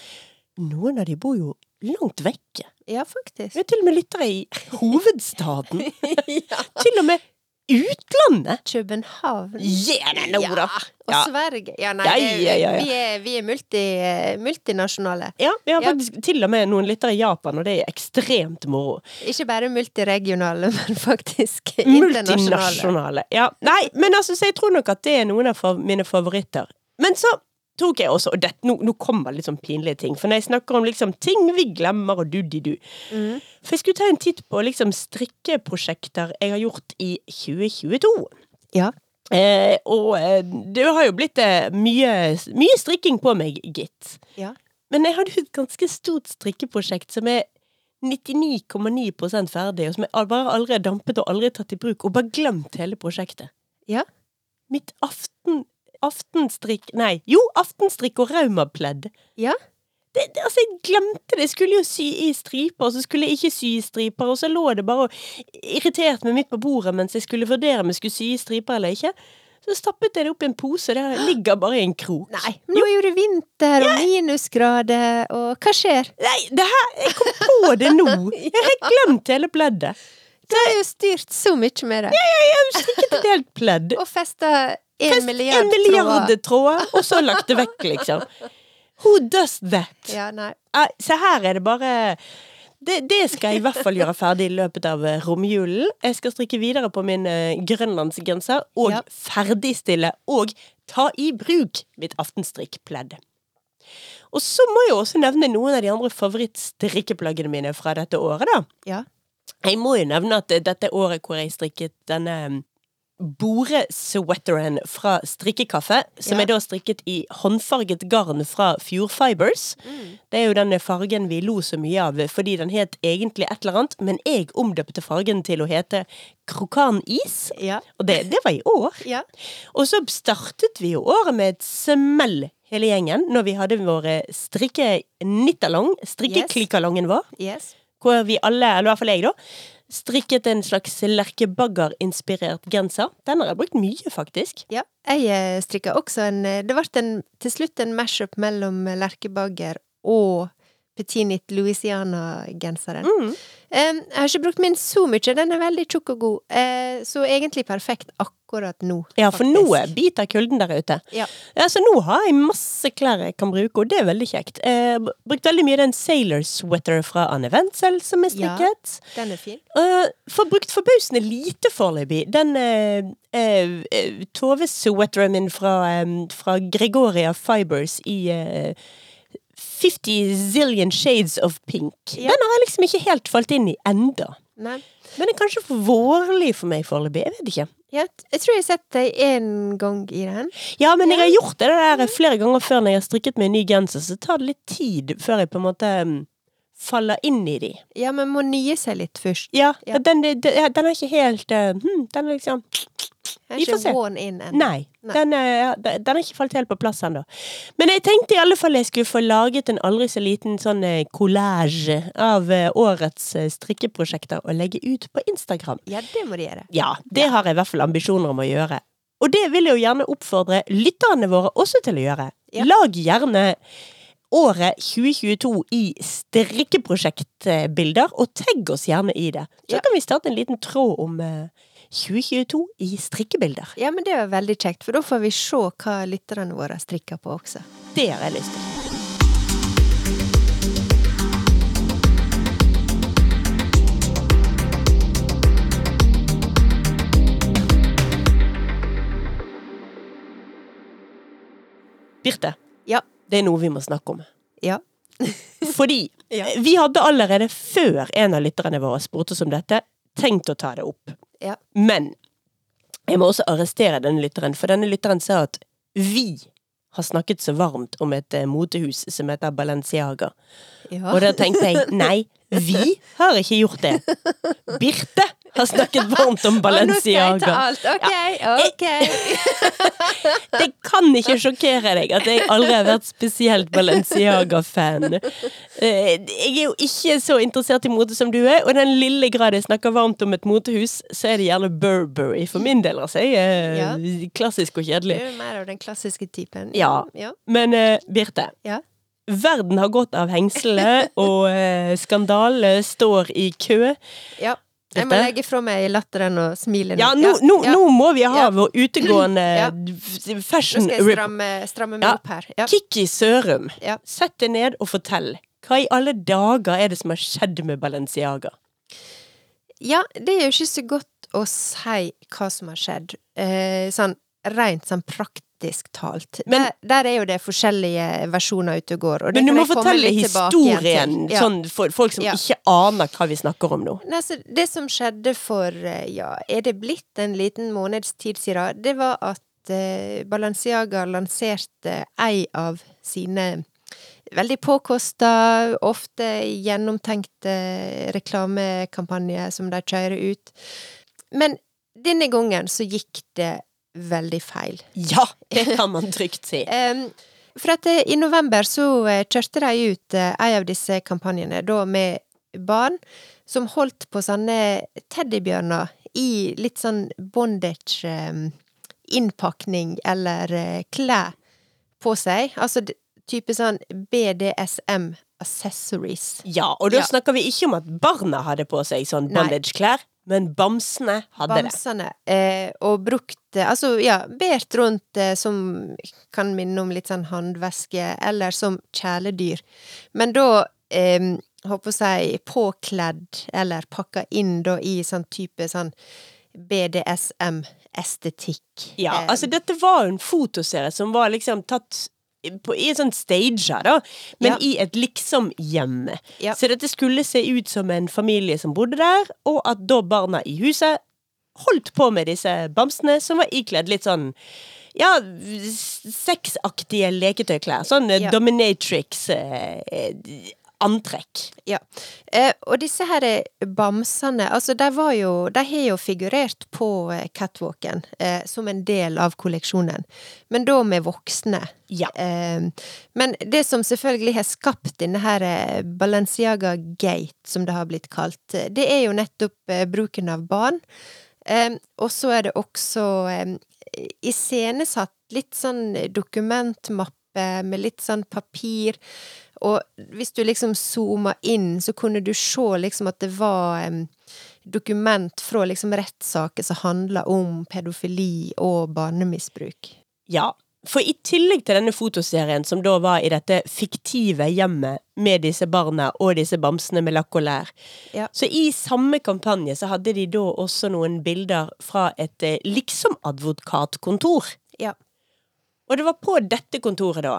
Noen av de bor jo langt vekke. Ja, faktisk. Vi har til og med lyttere i hovedstaden. ja. til og med utlandet! København. Yeah, no, ja. Og Ja. Sverige. Ja, nei, det- ja, ja, vi er, vi er multi, multinasjonale. Ja, vi har faktisk til og med noen lyttere i Japan, og det er ekstremt moro. Ikke bare multiregionale, men faktisk internasjonale. Multinasjonale. Ja. Nei, men altså, så jeg tror nok at det er noen av mine favoritter. Men så tok jeg også, og det, nå, nå kommer litt sånn pinlige ting, for når jeg snakker om liksom ting vi glemmer og du-di-du Mm. For jeg skulle ta en titt på liksom strikkeprosjekter jeg har gjort i 2022. Ja. Eh, og eh, det har jo blitt eh, mye, mye strikking på meg, gitt. Ja. Men jeg hadde jo et ganske stort strikkeprosjekt som er 99,9% ferdig, og som jeg bare har dampet og aldri tatt i bruk, og bare glemt hele prosjektet. Ja. Mitt aften... Aftenstrikk Nei, jo, aftenstrikk og raumapledd. Ja. Det, det, altså, jeg glemte det. Jeg skulle jo sy i striper, og så skulle jeg ikke sy i striper, og så lå det bare og irriterte meg midt på bordet mens jeg skulle vurdere om jeg skulle sy i striper eller ikke. Så stappet jeg det opp i en pose, det ligger bare i en krok. Nei, men nå er jo det vinter og minusgrader, og hva skjer? Nei, det her Jeg kom på det nå! Jeg har glemt hele pleddet. Du har jo styrt så mye med det. Ja, ja, Jeg har strikket et helt pledd. Og festa en milliard, milliard tråder, og så lagt det vekk, liksom. Who does that? Ja. Nei, Se her er det bare det, det skal jeg i hvert fall gjøre ferdig i løpet av eh, romjulen. Jeg skal strikke videre på min eh, grønlandsgenser, og Ja. ferdigstille og ta i bruk mitt aftenstrikkpledd. Og så må jeg også nevne noen av de andre favorittstrikkeplaggene mine fra dette året, da. Ja. Jeg må jo nevne at dette året hvor jeg strikket denne boresweateren fra Strikkekaffe, som Ja. er da strikket i håndfarget garn fra Fjord Fibers. Mm. Det er jo den fargen vi lo så mye av, fordi den het egentlig et eller annet, men jeg omdøpte fargen til å hete krokanis, Ja. og det, det var i år. Ja. Og så startet vi jo året med et smell, hele gjengen, når vi hadde vår strikke-nittalong, strikkeklikkalongen vår Yes. hvor vi alle, eller i hvert fall jeg da, strikket en slags lerkebagger-inspirert genser. Den har jeg brukt mye, faktisk. Ja. Jeg eh, strikka også en eh, Det ble til slutt en mash-up mellom Lerkebagger og Petinit Louisiana-genseren. Mm. Jeg har ikke brukt min så mye, den er veldig tjukk og god, eh, så egentlig perfekt akkurat nå. Ja, for faktisk. nå biter kulden der ute. Ja. Ja, så nå har jeg masse klær jeg kan bruke, og det er veldig kjekt. Eh, brukt veldig mye den sailor sweater fra Anne Wenzel som er Ja. Den er fin. Uh, for brukt forbausende lite foreløpig. Den Tove-sweateren min fra, um, fra Gregoria Fibers i 50 zillion shades of pink. Ja. Den har jeg liksom ikke helt falt inn i enda. Nei. Den er kanskje for vårlig for meg foreløpig. Jeg vet ikke. Ja, jeg tror jeg har sett deg én gang i den. Ja, men jeg har gjort det der flere ganger før når jeg har strikket meg en ny genser, så tar det litt tid før jeg på en måte um, faller inn i de. Ja, men må nye seg litt først. Ja, Ja. Den, den, den er ikke helt uh, hmm, Den er liksom Vi er får se. ikke worn in ennå. Nei. Nei. Den, er, den er ikke falt helt på plass ennå. Men jeg tenkte i alle fall jeg skulle få laget en aldri så liten sånn eh, collage av eh, årets eh, strikkeprosjekter og legge ut på Instagram. Ja, det må de gjøre. Ja, det har jeg i hvert fall ambisjoner om å gjøre. Og det vil jeg jo gjerne oppfordre lytterne våre også til å gjøre. Ja. Lag gjerne året 2022 i strikkeprosjektbilder, og tagg oss gjerne i det. Så Ja. kan vi starte en liten tråd om eh, 2022 i strikkebilder. Ja, men det var veldig kjekt, for da får vi se hva lytterne våre strikker på også. Det har jeg lyst til. Birte, Ja. Det er noe vi må snakke om. Ja. Fordi Ja. vi hadde allerede før en av lytterne våre spurte oss om dette, tenkt å ta det opp. Ja. Men jeg må også arrestere denne lytteren, for denne lytteren sa at vi har snakket så varmt om et eh, motehus som heter Balenciaga. ja. Og da tenkte jeg nei, vi har ikke gjort det. Birte har snakket varmt om Å, nå skal jeg ta Balenciaga. alt. Ok, ok. Det kan ikke sjokkere deg at jeg aldri har vært spesielt Balenciaga-fan. Eh, Jeg er jo ikke så interessert i mote som du er, og i den lille grad jeg snakker varmt om et motehus, så er det gjerne Burberry for min del. Altså, jeg er Ja. klassisk og kjedelig. Du er mer av den klassiske typen. Ja. Ja. Men uh, Birte, Ja. verden har gått av hengslene, og uh, skandale står i kø. ja. Jeg må legge fra meg latteren og smile nå. Ja, nå, nå, ja. nå må vi ha Ja. vår utegående Ja. fashion Nå skal jeg stramme, stramme meg Ja. opp her. Ja. Kikki Sørum, Ja. sett deg ned og fortell. Hva i alle dager er det som har skjedd med Balenciaga? ja, det er jo ikke så godt å si hva som har skjedd. Eh, sånn rent sånn praktisk talt. Men- der, der er jo det forskjellige versjoner ute og går. Og Men du må fortelle historien. Ja. sånn for folk som Ja. ikke aner hva vi snakker om nå. Nei, så det som skjedde for, eh, ja, er det blitt en liten måneds tid siden, det var at eh, Balenciaga lanserte ei av sine veldig påkosta, ofte gjennomtenkte reklamekampanjer som de kjører ut. Men denne gangen så gikk det veldig feil. Ja, det kan man trygt si. um, for at eh, i november så eh, kjørte de ut en ei av disse kampanjene, da med barn som holdt på sånne teddybjørner i litt sånn bondage-innpakning eller eh, klær på seg. Altså type sånn BDSM accessories. Ja, og da Ja. snakker vi ikke om at barna hadde på seg sånn bondage-klær, men bamsene hadde det. Bamsene. Eh, og brukt eh, Altså, ja, bært rundt eh, som kan minne om litt sånn håndveske, eller som kjæledyr. Men da eh, håper jeg påkledd, eller pakka inn da i sånn type sånn BDSM-estetikk. Ja, altså dette var en fotoserie som var liksom tatt på, i en sånn stager, da, men Ja. i et liksom-hjem. Ja. Så dette skulle se ut som en familie som bodde der, og at da barna i huset holdt på med disse bamsene, som var ikledd litt sånn ja, sexaktige leketøyklær. Sånn eh, Dominatrix-antrekk. Ja. Eh, og disse her eh, bamsene, altså de var jo De har jo figurert på eh, catwalken eh, som en del av kolleksjonen, men da med voksne. Ja. Eh, men det som selvfølgelig har skapt denne her eh, Balenciaga Gate, som det har blitt kalt, det er jo nettopp bruken av barn. Og så er det også eh, iscenesatt litt sånn dokumentmappe med litt sånn papir. Og hvis du liksom zooma inn, så kunne du se liksom at det var um, dokument fra liksom rettssaker som handla om pedofili og barnemisbruk. Ja, for i tillegg til denne fotoserien som da var i dette fiktive hjemmet med disse barna og disse bamsene med lakk og lær, Ja. så i samme kampanje så hadde de da også noen bilder fra et eh, liksom-advokatkontor. Ja. Og det var på dette kontoret da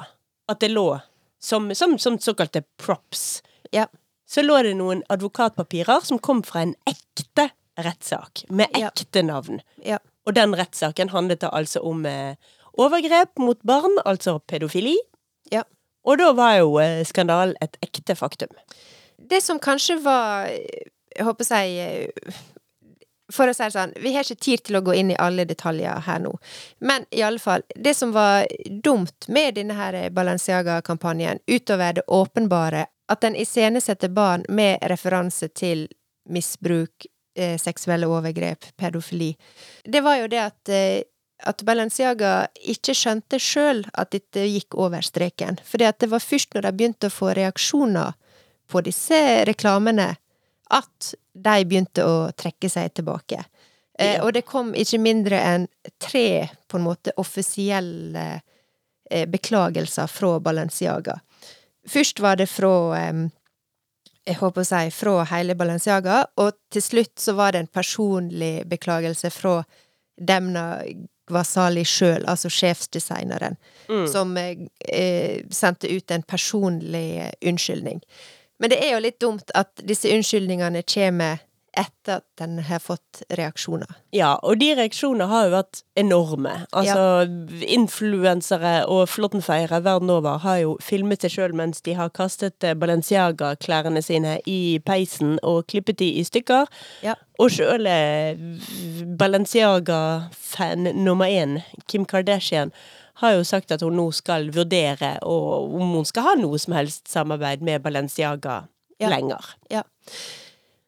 at det lå, som, som, som såkalte props, Ja. så lå det noen advokatpapirer som kom fra en ekte rettssak, med Ja. ekte navn. Ja. Og den rettssaken handlet da altså om eh, overgrep mot barn, altså pedofili. Ja. Og da var jo eh, skandalen et ekte faktum. Det som kanskje var Jeg håper å si eh, For å si det sånn, vi har ikke tid til å gå inn i alle detaljer her nå. Men i alle fall, det som var dumt med denne her Balenciaga-kampanjen, utover det åpenbare, at den iscenesetter barn med referanse til misbruk, eh, seksuelle overgrep, pedofili, det var jo det at eh, at Balenciaga ikke skjønte sjøl at dette gikk over streken. For det var først når de begynte å få reaksjoner på disse reklamene, at de begynte å trekke seg tilbake. Eh, og det kom ikke mindre enn tre på en måte offisielle eh, beklagelser fra Balenciaga. Først var det fra eh, jeg håper å si, fra hele Balenciaga, og til slutt så var det en personlig beklagelse fra Demna Gvasali sjøl, altså sjefsdesigneren, Mm. som eh, sendte ut en personlig unnskyldning. Men det er jo litt dumt at disse unnskyldningene kommer etter at den har fått reaksjoner. Ja, og de reaksjonene har jo vært enorme. Altså, influensere og flåttenfeiere verden over har jo filmet seg sjøl mens de har kastet eh, Balenciaga-klærne sine i peisen og klippet de i stykker. Ja. Og sjøl Balenciaga-fan nummer én, Kim Kardashian, har jo sagt at hun nå skal vurdere om hun skal ha noe som helst samarbeid med Balenciaga Ja. lenger. Ja.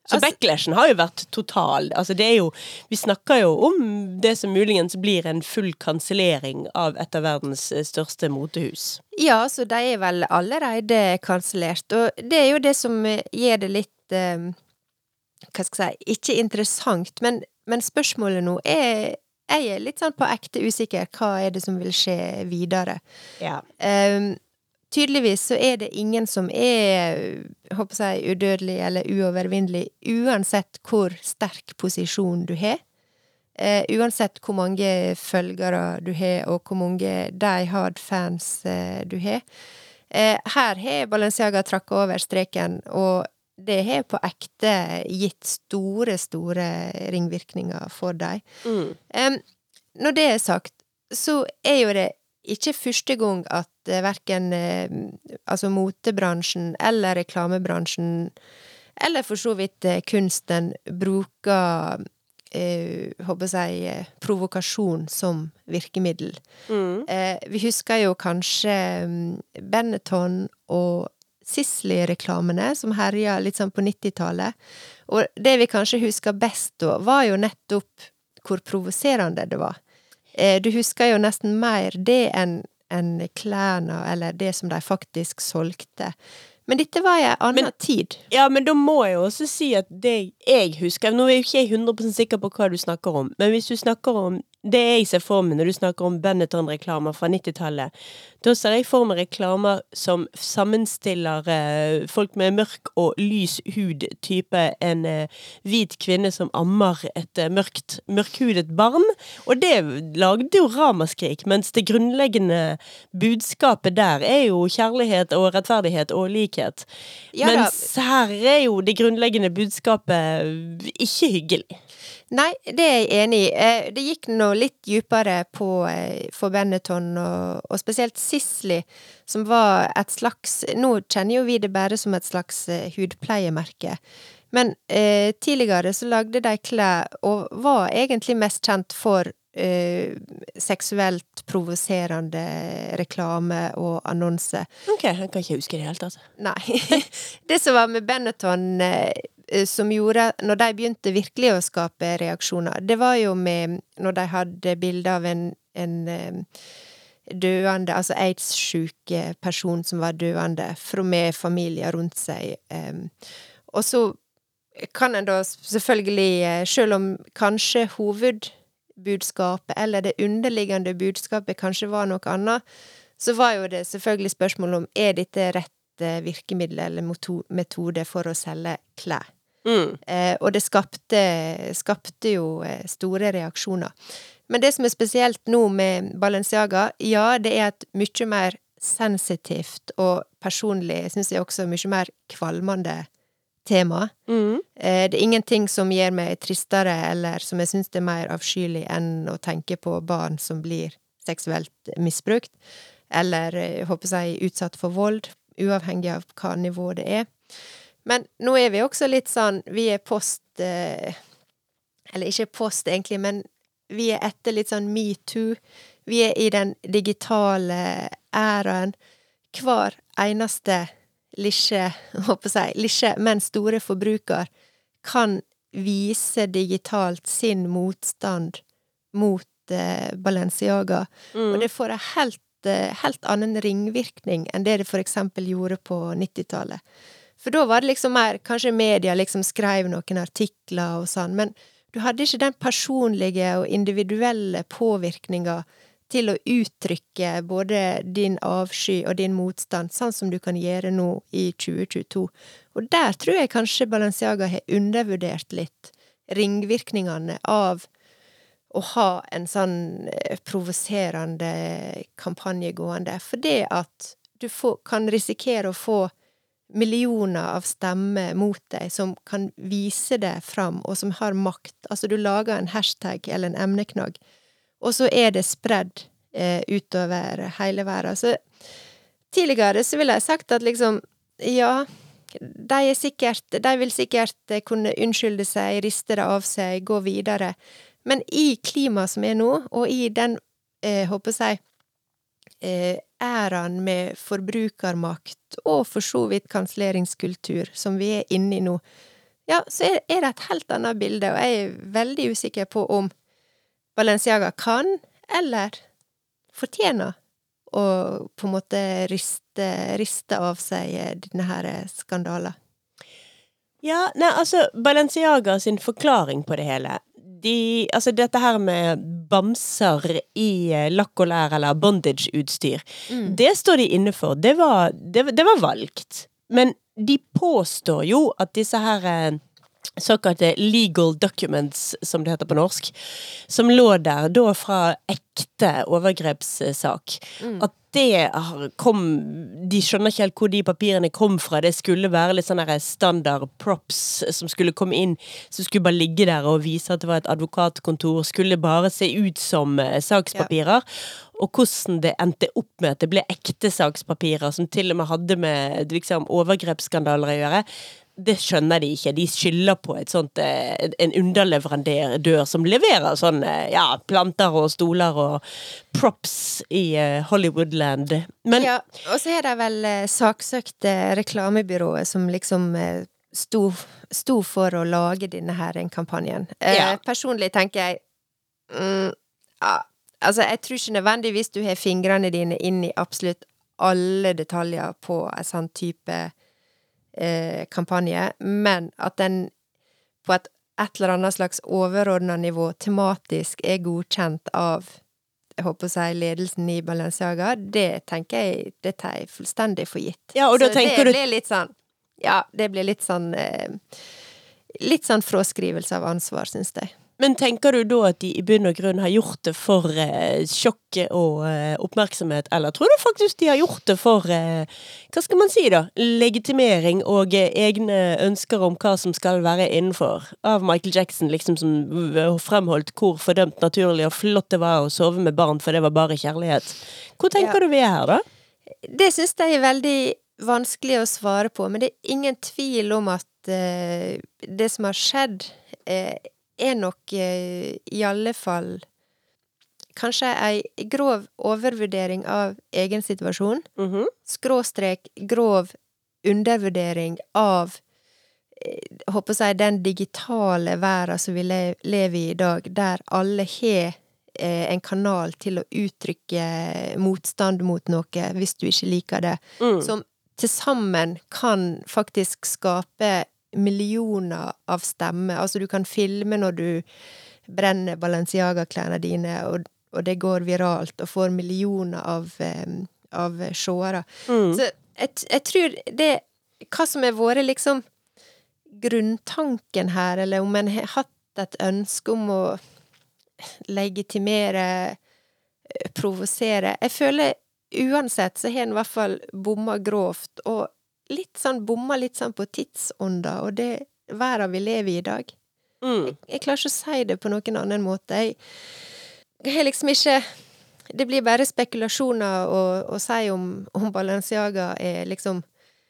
Så Altså- backlashen har jo vært total. Altså det er jo Vi snakker jo om det som muligens blir en full kansellering av et av verdens eh, største motehus. Ja, så de er vel allerede kansellert, og det er jo det som eh, gjør det litt eh, Hva skal jeg si Ikke interessant, men, men spørsmålet nå er Jeg er litt sånn på ekte usikker. Hva er det som vil skje videre? Ja. Um, tydeligvis så er det ingen som er håper jeg, udødelig eller uovervinnelig, uansett hvor sterk posisjon du har. Uh, uansett hvor mange følgere du har, og hvor mange die hard fans uh, du har. Uh, her har Balenciaga trakka over streken, og det har på ekte gitt store, store ringvirkninger for dem. Mm. Um, når det er sagt, så er jo det ikke første gang at eh, verken eh, altså motebransjen eller reklamebransjen, eller for så vidt eh, kunsten, bruker eh, håper jeg, provokasjon som virkemiddel. Mm. Eh, vi husker jo kanskje mm, Benetton og Sisley-reklamene som herja litt sånn på 90-tallet. Og det vi kanskje husker best da, var jo nettopp hvor provoserende det var. Eh, du husker jo nesten mer det enn enn klærne, eller det som de faktisk solgte. Men dette var i en annen Men- tid. Ja, men da må jeg også si at det jeg husker Nå er jo ikke jeg 100 sikker på hva du snakker om, men hvis du snakker om det jeg ser for meg når du snakker om Benetton-reklamer fra 90-tallet, da ser jeg for meg reklamer som sammenstiller eh, folk med mørk og lys hud, type en eh, hvit kvinne som ammer et eh, mørkt, mørkhudet barn. Og det lagde jo ramaskrik, mens det grunnleggende budskapet der er jo kjærlighet og rettferdighet og likhet. Ja. Mens her er jo det grunnleggende budskapet ikke hyggelig. Nei, det er jeg enig i. Eh, Det gikk nå litt dypere på eh, for Benetton, og, og spesielt Sisley, som var et slags Nå kjenner jo vi det bare som et slags eh, hudpleiemerke. Men eh, tidligere så lagde de klær, og var egentlig mest kjent for eh, seksuelt provoserende reklame og annonse. Ok, jeg kan ikke huske det helt, altså. Nei. Det som var med Benetton eh, som gjorde Når de begynte virkelig å skape reaksjoner, det var jo med Når de hadde bilde av en, en eh, døende, altså aids-sjuk person som var døende, fra med familier rundt seg. eh, Og så kan en da selvfølgelig, eh, selv om kanskje hovedbudskapet, eller det underliggende budskapet kanskje var noe annet, så var jo det selvfølgelig spørsmålet om er dette rett eh, virkemiddel eller metode for å selge klær. Mm. Eh, og det skapte, skapte jo eh, store reaksjoner. Men det som er spesielt nå med Balenciaga, ja, det er et mye mer sensitivt og personlig, syns jeg også, mye mer kvalmende tema. Mm. Eh, det er ingenting som gjør meg tristere, eller som jeg syns er mer avskyelig enn å tenke på barn som blir seksuelt misbrukt, eller eh, jeg håper jeg utsatt for vold, uavhengig av hva nivå det er. Men nå er vi også litt sånn Vi er post eh, Eller ikke post, egentlig, men vi er etter litt sånn metoo. Vi er i den digitale æraen. Hver eneste lille, håper jeg, lille, men store forbruker kan vise digitalt sin motstand mot eh, Balenciaga. Mm. Og det får en helt, eh, helt annen ringvirkning enn det det for eksempel gjorde på 90-tallet. For da var det liksom mer Kanskje media liksom skrev noen artikler og sånn, men du hadde ikke den personlige og individuelle påvirkninga til å uttrykke både din avsky og din motstand, sånn som du kan gjøre nå i 2022. Og der tror jeg kanskje Balenciaga har undervurdert litt ringvirkningene av å ha en sånn eh, provoserende kampanje gående. For det at du får, kan risikere å få millioner av stemmer mot deg som kan vise det fram, og som har makt. Altså, du lager en hashtag eller en emneknagg, og så er det spredd eh, utover hele verden. Så tidligere så ville jeg sagt at liksom, ja, de er sikkert De vil sikkert eh, kunne unnskylde seg, riste det av seg, gå videre. Men i klimaet som er nå, og i den, eh, håper jeg, eh, æraen med forbrukermakt og for så vidt kanselleringskultur som vi er inne i nå, ja, så er, det et helt annet bilde, og jeg er veldig usikker på om Balenciaga kan, eller fortjener, å på en måte riste, riste av seg denne her skandalen. Ja, nei, altså, Balenciaga sin forklaring på det hele de, altså dette her med bamser i eh, lakk og lær eller bondage-utstyr, Mm. det står de inne for. Det var, det, det var valgt. Men de påstår jo at disse her eh, såkalte legal documents, som det heter på norsk, som lå der da fra ekte overgrepssak, Mm. at det kom De skjønner ikke helt hvor de papirene kom fra. Det skulle være litt sånn standard props som skulle komme inn, som skulle bare ligge der og vise at det var et advokatkontor. Skulle bare se ut som sakspapirer. sakspapirer. Og hvordan det endte opp med at det ble ekte sakspapirer som til og med hadde med liksom, overgrepsskandaler å gjøre. Det skjønner de ikke. De skylder på sånt, eh, en underleverandør som leverer sånn eh, ja, planter og stoler og props i eh, Hollywoodland. Men ja, og så er det vel saksøkt reklamebyrået som liksom sto, sto for å lage denne her kampanjen. Eh, Ja. Personlig tenker jeg mm, ja, Altså, jeg tror ikke nødvendigvis du har fingrene dine inn i absolutt alle detaljer på en sånn type eh, kampanje, men at den på et, et eller annet slags overordna nivå tematisk er godkjent av jeg håper å si ledelsen i Balenciaga, det tenker jeg det tar jeg fullstendig for gitt. Ja, og da Så tenker det du- blir litt sånn Ja, det blir litt sånn eh, Litt sånn fraskrivelse av ansvar, syns jeg. Men tenker du da at de i bunn og grunn har gjort det for eh, sjokk og eh, oppmerksomhet, eller tror du faktisk de har gjort det for eh, hva skal man si da, legitimering og eh, egne ønsker om hva som skal være innenfor? Av Michael Jackson, liksom som fremholdt hvor fordømt naturlig og flott det var å sove med barn, for det var bare kjærlighet. Hvor tenker Ja. du vi er her, da? Det syns jeg er veldig vanskelig å svare på, men det er ingen tvil om at eh, det som har skjedd, eh, er nok eh, i alle fall kanskje ei grov overvurdering av egen situasjon, Mhm. skråstrek grov undervurdering av eh, jeg håper å si den digitale verden som vi lever i i dag, der alle har eh, en kanal til å uttrykke motstand mot noe hvis du ikke liker det, Mm. som til sammen kan faktisk skape millioner av stemmer. Altså, du kan filme når du brenner Balenciaga-klærne dine, og, og det går viralt, og får millioner av, um, av seere. Mm. Så jeg, jeg tror det Hva som har vært liksom grunntanken her, eller om en har hatt et ønske om å legitimere, provosere Jeg føler uansett så har en i hvert fall bomma grovt, og litt sånn bomma litt sånn på tidsånda og det verden vi lever i i dag. Mm. Jeg klarer ikke å si det på noen annen måte. Jeg, jeg har liksom ikke Det blir bare spekulasjoner å, å si om, om Balenciaga er liksom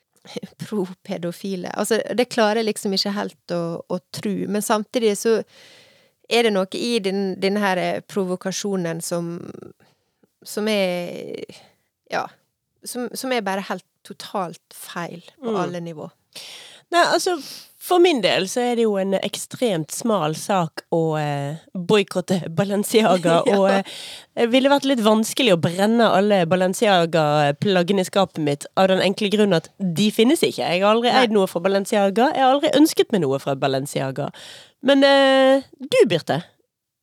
pro-pedofile. Altså, det klarer jeg liksom ikke helt å, å tro. Men samtidig så er det noe i den, denne her provokasjonen som som er Ja. Som, som er bare helt totalt feil på Mm. alle nivå. Nei, altså, For min del så er det jo en ekstremt smal sak å eh, boikotte Balenciaga, Ja. og eh, det ville vært litt vanskelig å brenne alle Balenciaga-plaggene i skapet mitt, av den enkle grunn at de finnes ikke. Jeg har aldri Nei. eid noe fra Balenciaga, jeg har aldri ønsket meg noe fra Balenciaga. Men eh, du, Birte,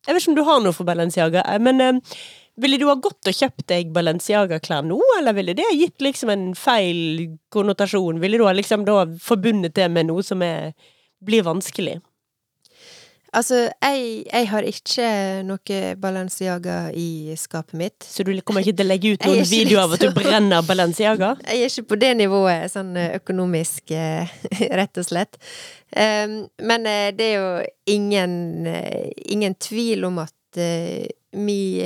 jeg vet ikke om du har noe fra Balenciaga, eh, men eh, ville du ha gått og kjøpt deg Balenciaga-klær nå, eller ville det ha gitt liksom en feil konnotasjon? Ville du ha liksom da forbundet det med noe som er, blir vanskelig? Altså, jeg, jeg har ikke noe Balenciaga i skapet mitt. Så du kommer ikke til å legge ut noen videoer av at du liksom- brenner Balenciaga? Jeg er ikke på det nivået sånn eh, økonomisk, eh, rett og slett. Um, men eh, det er jo ingen, ingen tvil om at eh, mi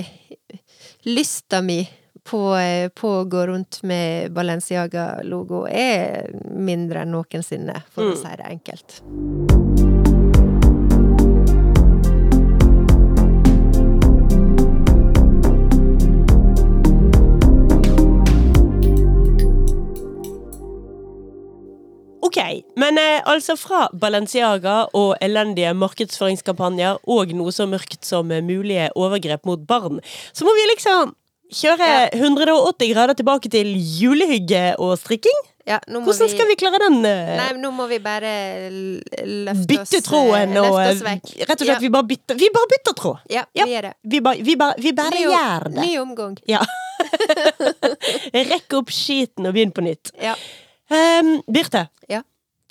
Lysta mi på, eh, på å gå rundt med Balenciaga-logo er mindre enn noensinne, for å Mm. si det enkelt. Men eh, altså fra Balenciaga og elendige markedsføringskampanjer og noe så mørkt som eh, mulige overgrep mot barn, så må vi liksom kjøre 180 grader tilbake til julehygge og strikking. Ja, Hvordan skal vi klare den? eh, Nei, nå må vi bare løfte oss bytte tråden eh, og oss eh, vekk. Rett og slett, vi bare bytter, vi bare bytter tråd. Ja, Ja. vi gjør det. Vi bare, vi bare, vi bare Ny, gjør det. ny omgang. Ja. Rekk opp skiten og begynn på nytt. Ja. Um, Birte, Ja.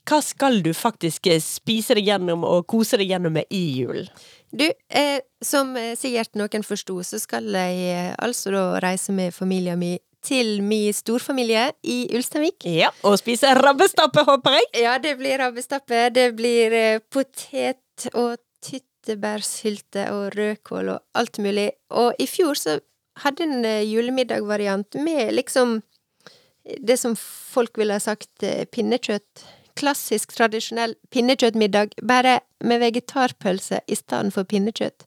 Hva skal du faktisk eh, spise deg gjennom og kose deg gjennom med i julen? Du, eh, som eh, sikkert noen forsto, så skal jeg eh, altså da reise med familien min til min storfamilie i Ulsteinvik. Ja, Og spise rabbestappe, håper jeg. Ja, det blir rabbestappe, det blir potet og tyttebærsylte og rødkål og alt mulig. Og i fjor så hadde en julemiddagvariant med liksom det som folk ville ha sagt pinnekjøtt. Klassisk, tradisjonell pinnekjøttmiddag, bare med vegetarpølse i stedet for pinnekjøtt.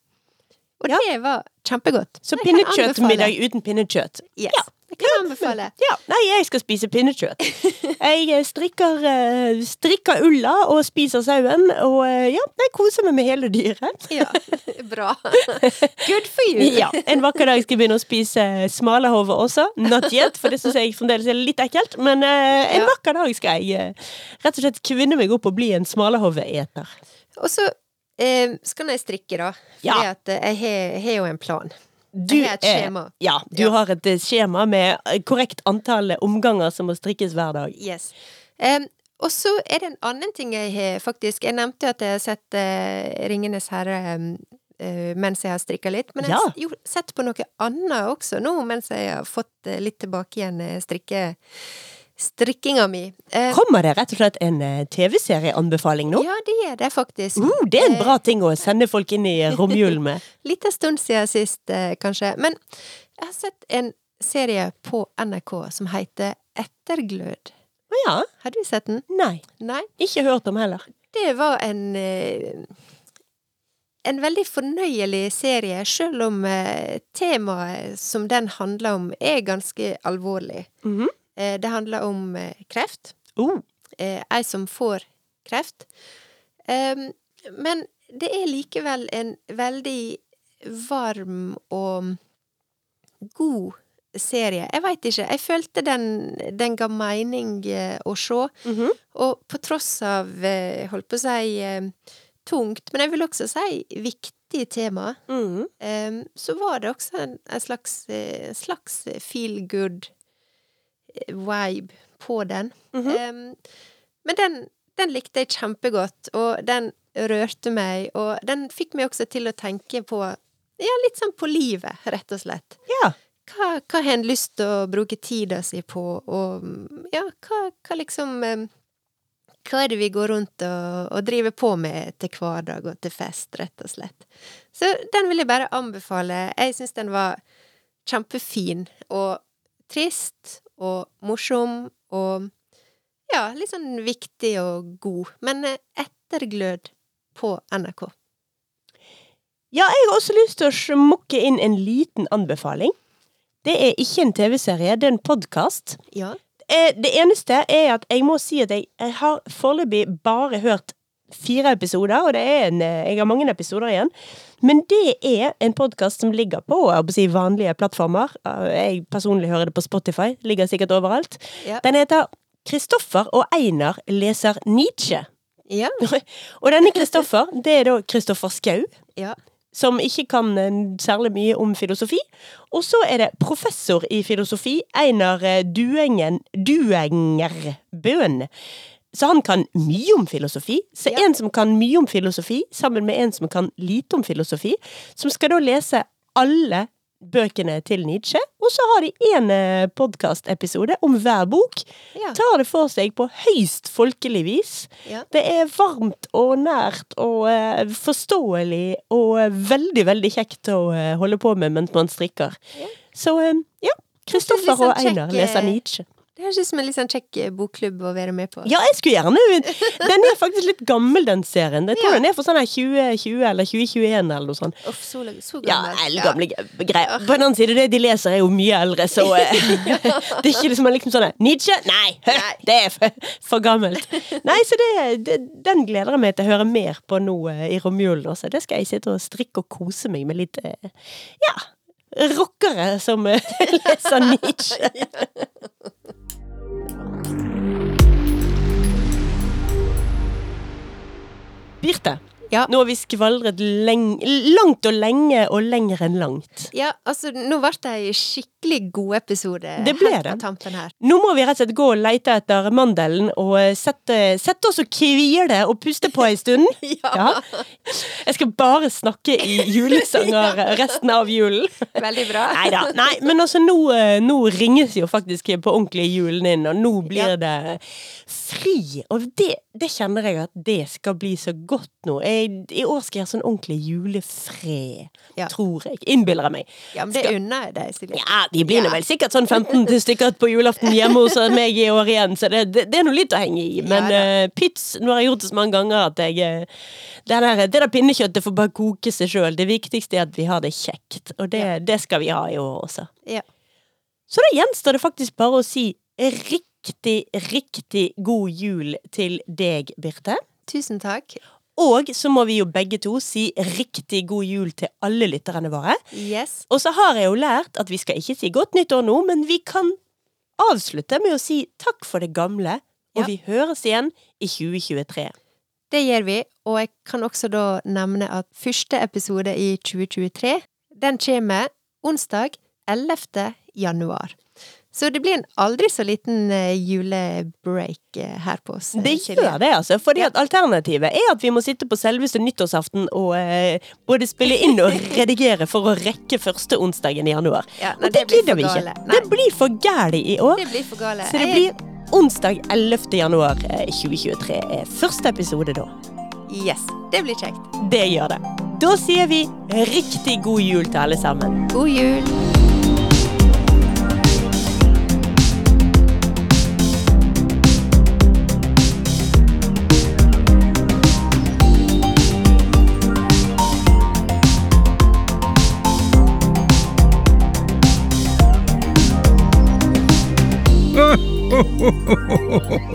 Og Ja. det var kjempegodt. Så pinnekjøttmiddag uten pinnekjøtt. Yes. Ja. Jeg kan anbefale. Ja, Nei, jeg skal spise pinnekjøtt. Jeg eh, strikker, eh, strikker ulla og spiser sauen, og eh, ja, jeg koser meg med hele dyret. Ja, bra. Good for you. Ja, En vakker dag skal jeg begynne å spise smalahove også. Not yet, for det syns jeg fremdeles er litt ekkelt. Men en vakker dag skal jeg rett og slett kvinne meg opp og bli en smalahoveeter. Og så eh, skal jeg strikke, da. For Ja. jeg jeg har jo en plan. Du er-. Ja, du Ja. har et eh, skjema med eh, korrekt antall omganger som må strikkes hver dag. Yes. Um, og så er det en annen ting jeg har faktisk Jeg nevnte at jeg har sett uh, Ringenes herre um, uh, mens jeg har strikka litt. Men jeg Ja. har jo sett på noe annet også nå, mens jeg har fått uh, litt tilbake igjen eh, strikke strikkinga mi. Eh, Kommer det rett og slett en eh, TV-serieanbefaling nå? ja, det er det faktisk. Uh, det er en bra ting å sende folk inn i romjulen med. Litt en stund siden sist, eh, kanskje. Men jeg har sett en serie på NRK som heter Etterglød. Å ja? Har du sett den? Nei. Nei? Ikke hørt om heller. Det var en eh, En veldig fornøyelig serie, selv om eh, temaet som den handler om, er ganske alvorlig. Mhm. Eh, det handler om eh, kreft. oh. Eh, ei som får kreft. Men det er likevel en veldig varm og god serie. Jeg veit ikke. Jeg følte den, den ga mening eh, å se. Mhm. Og på tross av, eh, holdt på å si, eh, tungt, men jeg vil også si viktig tema, mm -hmm. så var det også en, en slags, eh, en slags feel good eh, vibe på den. Mm -hmm. um, men den, den likte jeg kjempegodt, og den rørte meg, og den fikk meg også til å tenke på ja, litt sånn på livet, rett og slett. Ja. Hva, hva har en lyst til å bruke tida si på, og ja, hva, hva liksom um, Hva er det vi går rundt og, og driver på med til hverdag og til fest, rett og slett. Så den vil jeg bare anbefale. Jeg syns den var kjempefin, og trist og morsom og ja, litt sånn viktig og god. Men eh, etterglød på NRK. Ja, jeg har også lyst til å smukke inn en liten anbefaling. Det er ikke en TV-serie, det er en podkast. Ja. Det eneste er at jeg må si at jeg, jeg har foreløpig bare hørt fire episoder, og det en, eh, jeg har mange episoder igjen. Men det er en podkast som ligger på si, vanlige plattformer. Uh, Jeg personlig hører det på Spotify. Ligger sikkert overalt. Ja. Den heter Kristoffer og Einar leser Nietzsche. Ja. Og denne Kristoffer, det er da Kristoffer Skau. ja. Som ikke kan eh, særlig mye om filosofi. Og så er det professor i filosofi, Einar eh, Duengen Duenger Bøhn. Så han kan mye om filosofi. Så Ja. en som kan mye om filosofi, sammen med en som kan lite om filosofi, som skal da lese alle bøkene til Nietzsche, og så har de en podkastepisode om hver bok. Ja. Tar det for seg på høyst folkelig vis. Ja. Det er varmt og nært og uh, forståelig og eh, veldig, veldig kjekt å uh, holde på med mens man strikker. Ja. Så eh, ja. Kristoffer og Einar leser eh, Nietzsche. Det høres ut som en litt sånn kjekk eh, bokklubb å være med på. Ja, jeg skulle gjerne Den er faktisk litt gammel, den serien. Jeg tror Ja. den er for sånn her 2020 eller 2021 eller noe sånt. Uff, så, så Ja, gammel. eldgamle ja. greier. På den annen side, det de leser, er jo mye eldre, så ja. Det er ikke liksom liksom sånn Nietzsche? Nei! Det er for, for gammelt. Nei, så det, det, den gleder jeg meg til å høre mer på nå eh, i romjulen også. Det skal jeg sitte og strikke og kose meg med litt eh, Ja. Rockere som eh, leser Nietzsche. Birte, Ja. nå har vi skvaldret langt og lenge og lenger enn langt. Ja, altså, nå ble det ei skikkelig god episode Det ble helt det. på tampen her. Nå må vi rett og slett gå og lete etter mandelen og eh, sette, sette oss og hvile og puste på ei stund. Ja. Jeg skal bare snakke i julesanger resten av julen. Veldig bra. Neida, Nei men altså nå, eh, nå ringes jo faktisk på ordentlig julen inn, og nå blir Ja. det fri. Og det, det kjenner jeg at det skal bli så godt nå. Jeg, I år skal jeg ha sånn ordentlig julefred, Ja. tror jeg. Innbiller jeg meg. Ja, men det unner jeg deg, Silje. Ja, de blir nå Ja. vel sikkert sånn 15 til stykker på julaften hjemme hos meg i år igjen, så det, det, det er nå litt å henge i. Men Ja eh, pits Nå har jeg gjort det så mange ganger at jeg eh, det, der, det der pinnekjøttet får bare koke seg sjøl. Det viktigste er at vi har det kjekt, og det, det skal vi ha i år også. Ja. Så da gjenstår det faktisk bare å si riktig, riktig god jul til deg, Birte. Tusen takk. Og så må vi jo begge to si riktig god jul til alle lytterne våre. Yes. Og så har jeg jo lært at vi skal ikke si godt nyttår nå, men vi kan avslutte med å si takk for det gamle, og Ja. vi høres igjen i 2023. Det gjør vi, og jeg kan også da nevne at første episode i 2023, den kommer onsdag 11. januar. Så det blir en aldri så liten eh, julebreak eh, her på oss. eh, Det gjør det, altså. Fordi Ja. at alternativet er at vi må sitte på selveste nyttårsaften og eh, både spille inn og redigere for å rekke første onsdagen i januar. Ja, nei, og det, det gidder for vi ikke. Nei. Det blir for gæli i år. Det blir for gale. Så det blir onsdag 11. januar eh, 2023 er første episode da. Yes, det blir kjekt. Det gjør det. Da sier vi riktig god jul til alle sammen. God jul! ho, ho, ho, ho, ho.